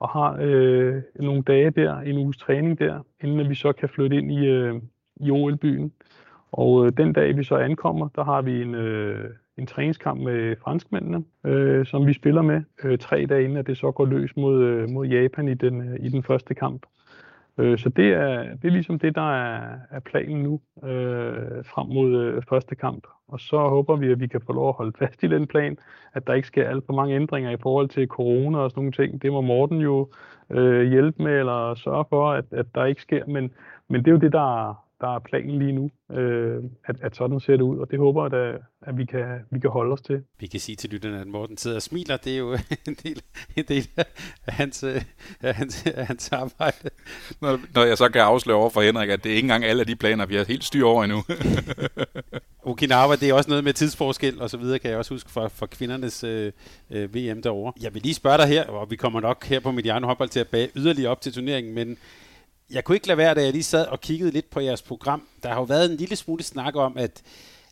og har øh, nogle dage der, en uges træning der, inden vi så kan flytte ind i, øh, i OL-byen. Og øh, den dag, vi så ankommer, der har vi en, øh, en træningskamp med franskmændene, øh, som vi spiller med øh, tre dage inden, at det så går løs mod, øh, mod Japan i den, øh, i den første kamp. Øh, så det er, det er ligesom det, der er, er planen nu øh, frem mod øh, første kamp. Og så håber vi, at vi kan få lov at holde fast i den plan, at der ikke sker alt for mange ændringer i forhold til corona og sådan nogle ting. Det må Morten jo øh, hjælpe med eller sørge for, at, at der ikke sker. Men, men det er jo det, der, der er planen lige nu, øh, at, at sådan ser det ud, og det håber jeg, at, at vi, kan, vi kan holde os til. Vi kan sige til lytterne, at Morten sidder og smiler, det er jo [LAUGHS] en del, en del af, hans, af, hans, af hans arbejde. Når, når jeg så kan afsløre over for Henrik, at det er ikke engang alle af de planer, vi har helt styr over endnu. [LAUGHS] Okinawa, det er også noget med tidsforskel og så videre, kan jeg også huske fra, fra kvindernes øh, øh VM derovre. Jeg vil lige spørge dig her, og vi kommer nok her på Mediano Håndbold til at bage yderligere op til turneringen, men jeg kunne ikke lade være, da jeg lige sad og kiggede lidt på jeres program. Der har jo været en lille smule snak om, at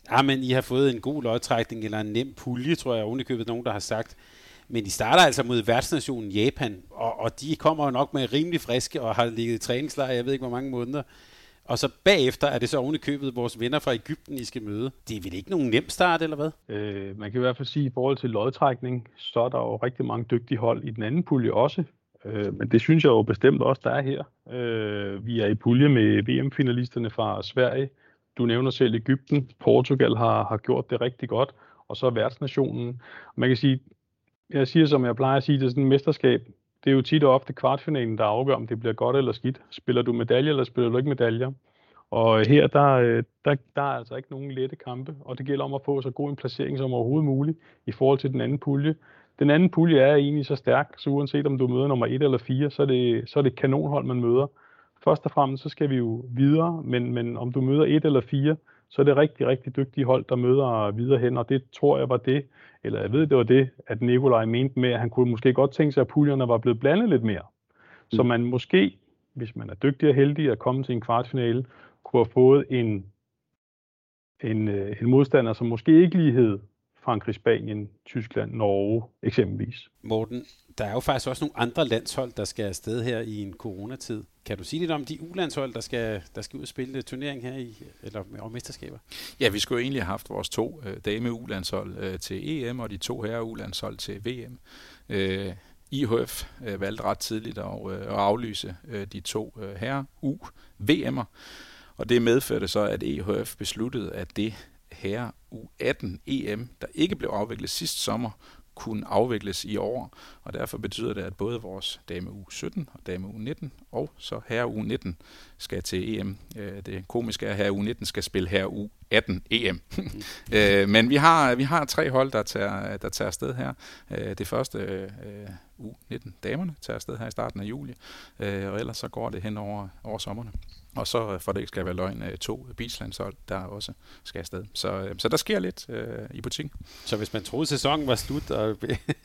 ah, men I har fået en god lodtrækning eller en nem pulje, tror jeg ovenikøbet nogen, der har sagt. Men de starter altså mod værtsnationen Japan, og, og de kommer jo nok med rimelig friske og har ligget i træningslejr, jeg ved ikke hvor mange måneder. og så bagefter er det så oven i købet vores venner fra Ægypten, I skal møde. Det er vel ikke nogen nem start, eller hvad? Øh, man kan i hvert fald sige, at i forhold til lodtrækning, så er der jo rigtig mange dygtige hold i den anden pulje også. Øh, men det synes jeg jo bestemt også, der er her. Øh, vi er i pulje med VM-finalisterne fra Sverige. Du nævner selv Ægypten. Portugal har, har gjort det rigtig godt. Og så værtsnationen. Man kan sige, jeg siger som jeg plejer at sige, det er sådan et mesterskab. Det er jo tit og ofte kvartfinalen, der afgør, om det bliver godt eller skidt. Spiller du medalje, eller spiller du ikke medaljer? Og her, der, øh, der, der er altså ikke nogen lette kampe, og det gælder om at få så god en placering som overhovedet muligt i forhold til den anden pulje. Den anden pulje er egentlig så stærk, så uanset om du møder nummer 1 eller 4, så er det, så er det et kanonhold, man møder. Først og fremmest, så skal vi jo videre, men, men om du møder 1 eller 4, så er det rigtig, rigtig dygtige hold, der møder videre hen, og det tror jeg var det, eller jeg ved, det var det, at Nikolaj mente med, at han kunne måske godt tænke sig, at puljerne var blevet blandet lidt mere. Mm. Så man måske, hvis man er dygtig og heldig at komme til en kvartfinale, kunne have fået en, en, øh, en modstander, som måske ikke lige hed Frankrig, Spanien, Tyskland, Norge eksempelvis. Morten, der er jo faktisk også nogle andre landshold, der skal afsted her i en coronatid. Kan du sige lidt om de ulandshold, der skal, der skal ud og spille turnering her i, eller om mesterskaber? Ja, vi skulle jo egentlig have haft vores to øh, dame ulandshold øh, til EM, og de to herre ulandshold til VM. Øh, IHF øh, valgte ret tidligt at, øh, at aflyse øh, de to øh, herre U VM'er, og det medførte så, at EHF besluttede, at det herre U18 EM, der ikke blev afviklet sidste sommer, kunne afvikles i år, og derfor betyder det, at både vores dame U17 og dame U19 og så herre U19 skal til EM. Øh, det komiske er, at herre U19 skal spille herre U18 EM. Øh, men vi har, vi har tre hold, der tager, der tager afsted her. Øh, det første U19 damerne tager afsted her i starten af juli, og ellers så går det hen over, over sommerne. Og så, for det ikke skal være løgn, to beachlandshold, der også skal afsted. Så, så der sker lidt øh, i butikken. Så hvis man troede, sæsonen var slut, og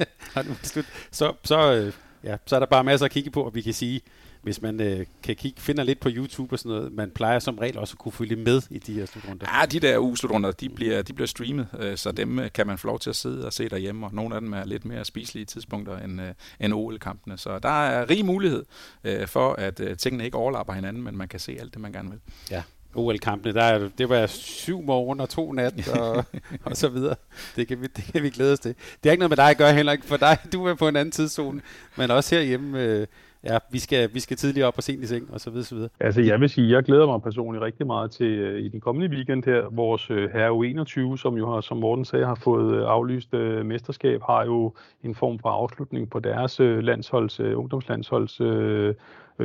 [LAUGHS] slut så, så, ja, så er der bare masser at kigge på, og vi kan sige, hvis man øh, kan kigge, finder lidt på YouTube og sådan noget, man plejer som regel også at kunne følge med i de her slutrunder. Ja, de der U-slutrunder, de bliver, de bliver streamet, øh, så dem øh, kan man få lov til at sidde og se derhjemme, og nogle af dem er lidt mere spiselige tidspunkter end, øh, end OL-kampene. Så der er rig mulighed øh, for, at øh, tingene ikke overlapper hinanden, men man kan se alt det, man gerne vil. Ja, OL-kampene, der er, det var syv morgen og to nat og, og så videre. Det kan, vi, det kan vi glæde os til. Det er ikke noget med dig at gøre, Henrik, for dig, du er på en anden tidszone, men også herhjemme, øh, ja, vi skal, vi skal tidligere op og sent i seng, og så videre, så videre. Altså, jeg vil sige, jeg glæder mig personligt rigtig meget til uh, i den kommende weekend her. Vores uh, herre U21, som jo har, som Morten sagde, har fået uh, aflyst uh, mesterskab, har jo en form for afslutning på deres uh, landsholds, uh, ungdomslandsholds uh,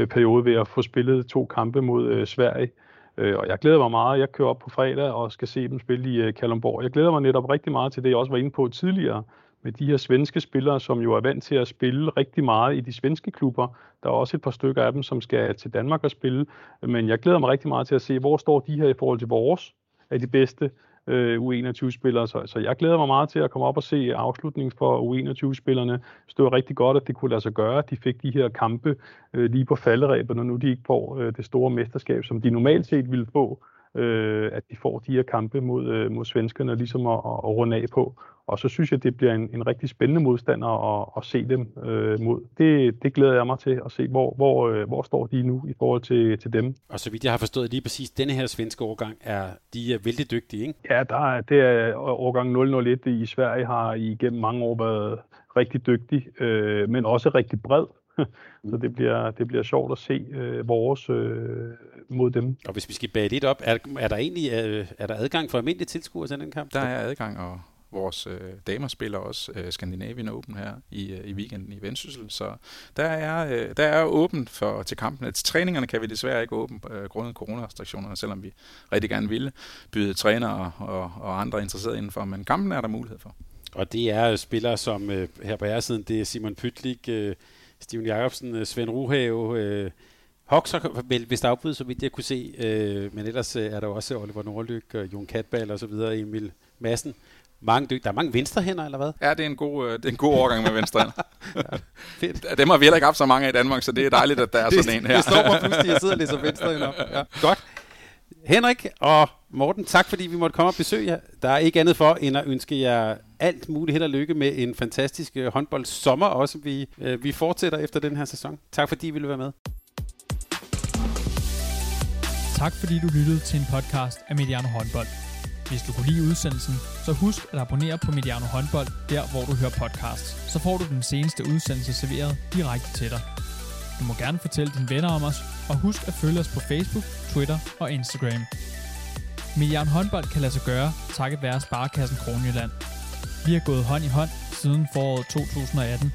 periode ved at få spillet to kampe mod uh, Sverige. Og jeg glæder mig meget. Jeg kører op på fredag og skal se dem spille i uh, Kalundborg. Jeg glæder mig netop rigtig meget til det, jeg også var inde på tidligere, med de her svenske spillere, som jo er vant til at spille rigtig meget i de svenske klubber. Der er også et par stykker af dem, som skal til Danmark og spille. Men jeg glæder mig rigtig meget til at se, hvor står de her i forhold til vores af de bedste øh, U21-spillere. Så, så jeg glæder mig meget til at komme op og se afslutningen for U21-spillerne. Det var rigtig godt, at det kunne lade sig gøre. De fik de her kampe øh, lige på falderæbet, når nu de ikke får øh, det store mesterskab, som de normalt set ville få øh, at de får de her kampe mod, øh, mod svenskerne, ligesom at, at runde af på. Og så synes jeg, det bliver en, en rigtig spændende modstander at, at se dem øh, mod. Det, det glæder jeg mig til at se, hvor, hvor, øh, hvor står de nu i forhold til, til dem. Og så vidt jeg har forstået lige præcis, denne her svenske årgang, er, de er vældig dygtige, ikke? Ja, der er, det er årgang 001 i Sverige har igennem mange år været rigtig dygtig, øh, men også rigtig bred. Så det bliver, det bliver sjovt at se øh, vores øh, mod dem. Og hvis vi skal bage lidt op, er, er der egentlig øh, er der adgang for almindelige tilskuere til den kamp? Der er adgang, og vores øh, damer spiller også øh, Scandinavian Open her i, øh, i weekenden i Vendsyssel, så der er, øh, der er åbent for, til kampene. Til træningerne kan vi desværre ikke åbne øh, grundet coronarestriktionerne, selvom vi rigtig gerne ville byde trænere og, og, og andre interesserede indenfor, men kampen er der mulighed for. Og det er spillere som øh, her på siden, det er Simon Pytlik, øh, Steven Jacobsen, øh, Svend Ruhave, øh, Hoxer vel vist afbud, så vidt jeg kunne se, øh, men ellers øh, er der også Oliver Nordlyk, og Jon Katbal og så videre, Emil Madsen. Mange dyg. Der er mange venstrehænder, eller hvad? Ja, det er en god, øh, det er en god overgang med venstrehænder. [LAUGHS] ja, Dem har vi heller ikke haft så mange af i Danmark, så det er dejligt, at der er [LAUGHS] sådan en her. det står mig pludselig, jeg sidder og læser venstrehænder op. Ja. Godt. Henrik og Morten, tak fordi vi måtte komme og besøge jer. Der er ikke andet for, end at ønske jer alt muligt held og lykke med en fantastisk øh, håndboldsommer også. Vi, øh, vi fortsætter efter den her sæson. Tak fordi I ville være med. Tak fordi du lyttede til en podcast af Mediano Håndbold. Hvis du kunne lide udsendelsen, så husk at abonnere på Mediano Håndbold, der hvor du hører podcasts. Så får du den seneste udsendelse serveret direkte til dig. Du må gerne fortælle dine venner om os, og husk at følge os på Facebook, Twitter og Instagram. Mediano Håndbold kan lade sig gøre, takket være Sparkassen Kronjylland. Vi har gået hånd i hånd siden foråret 2018.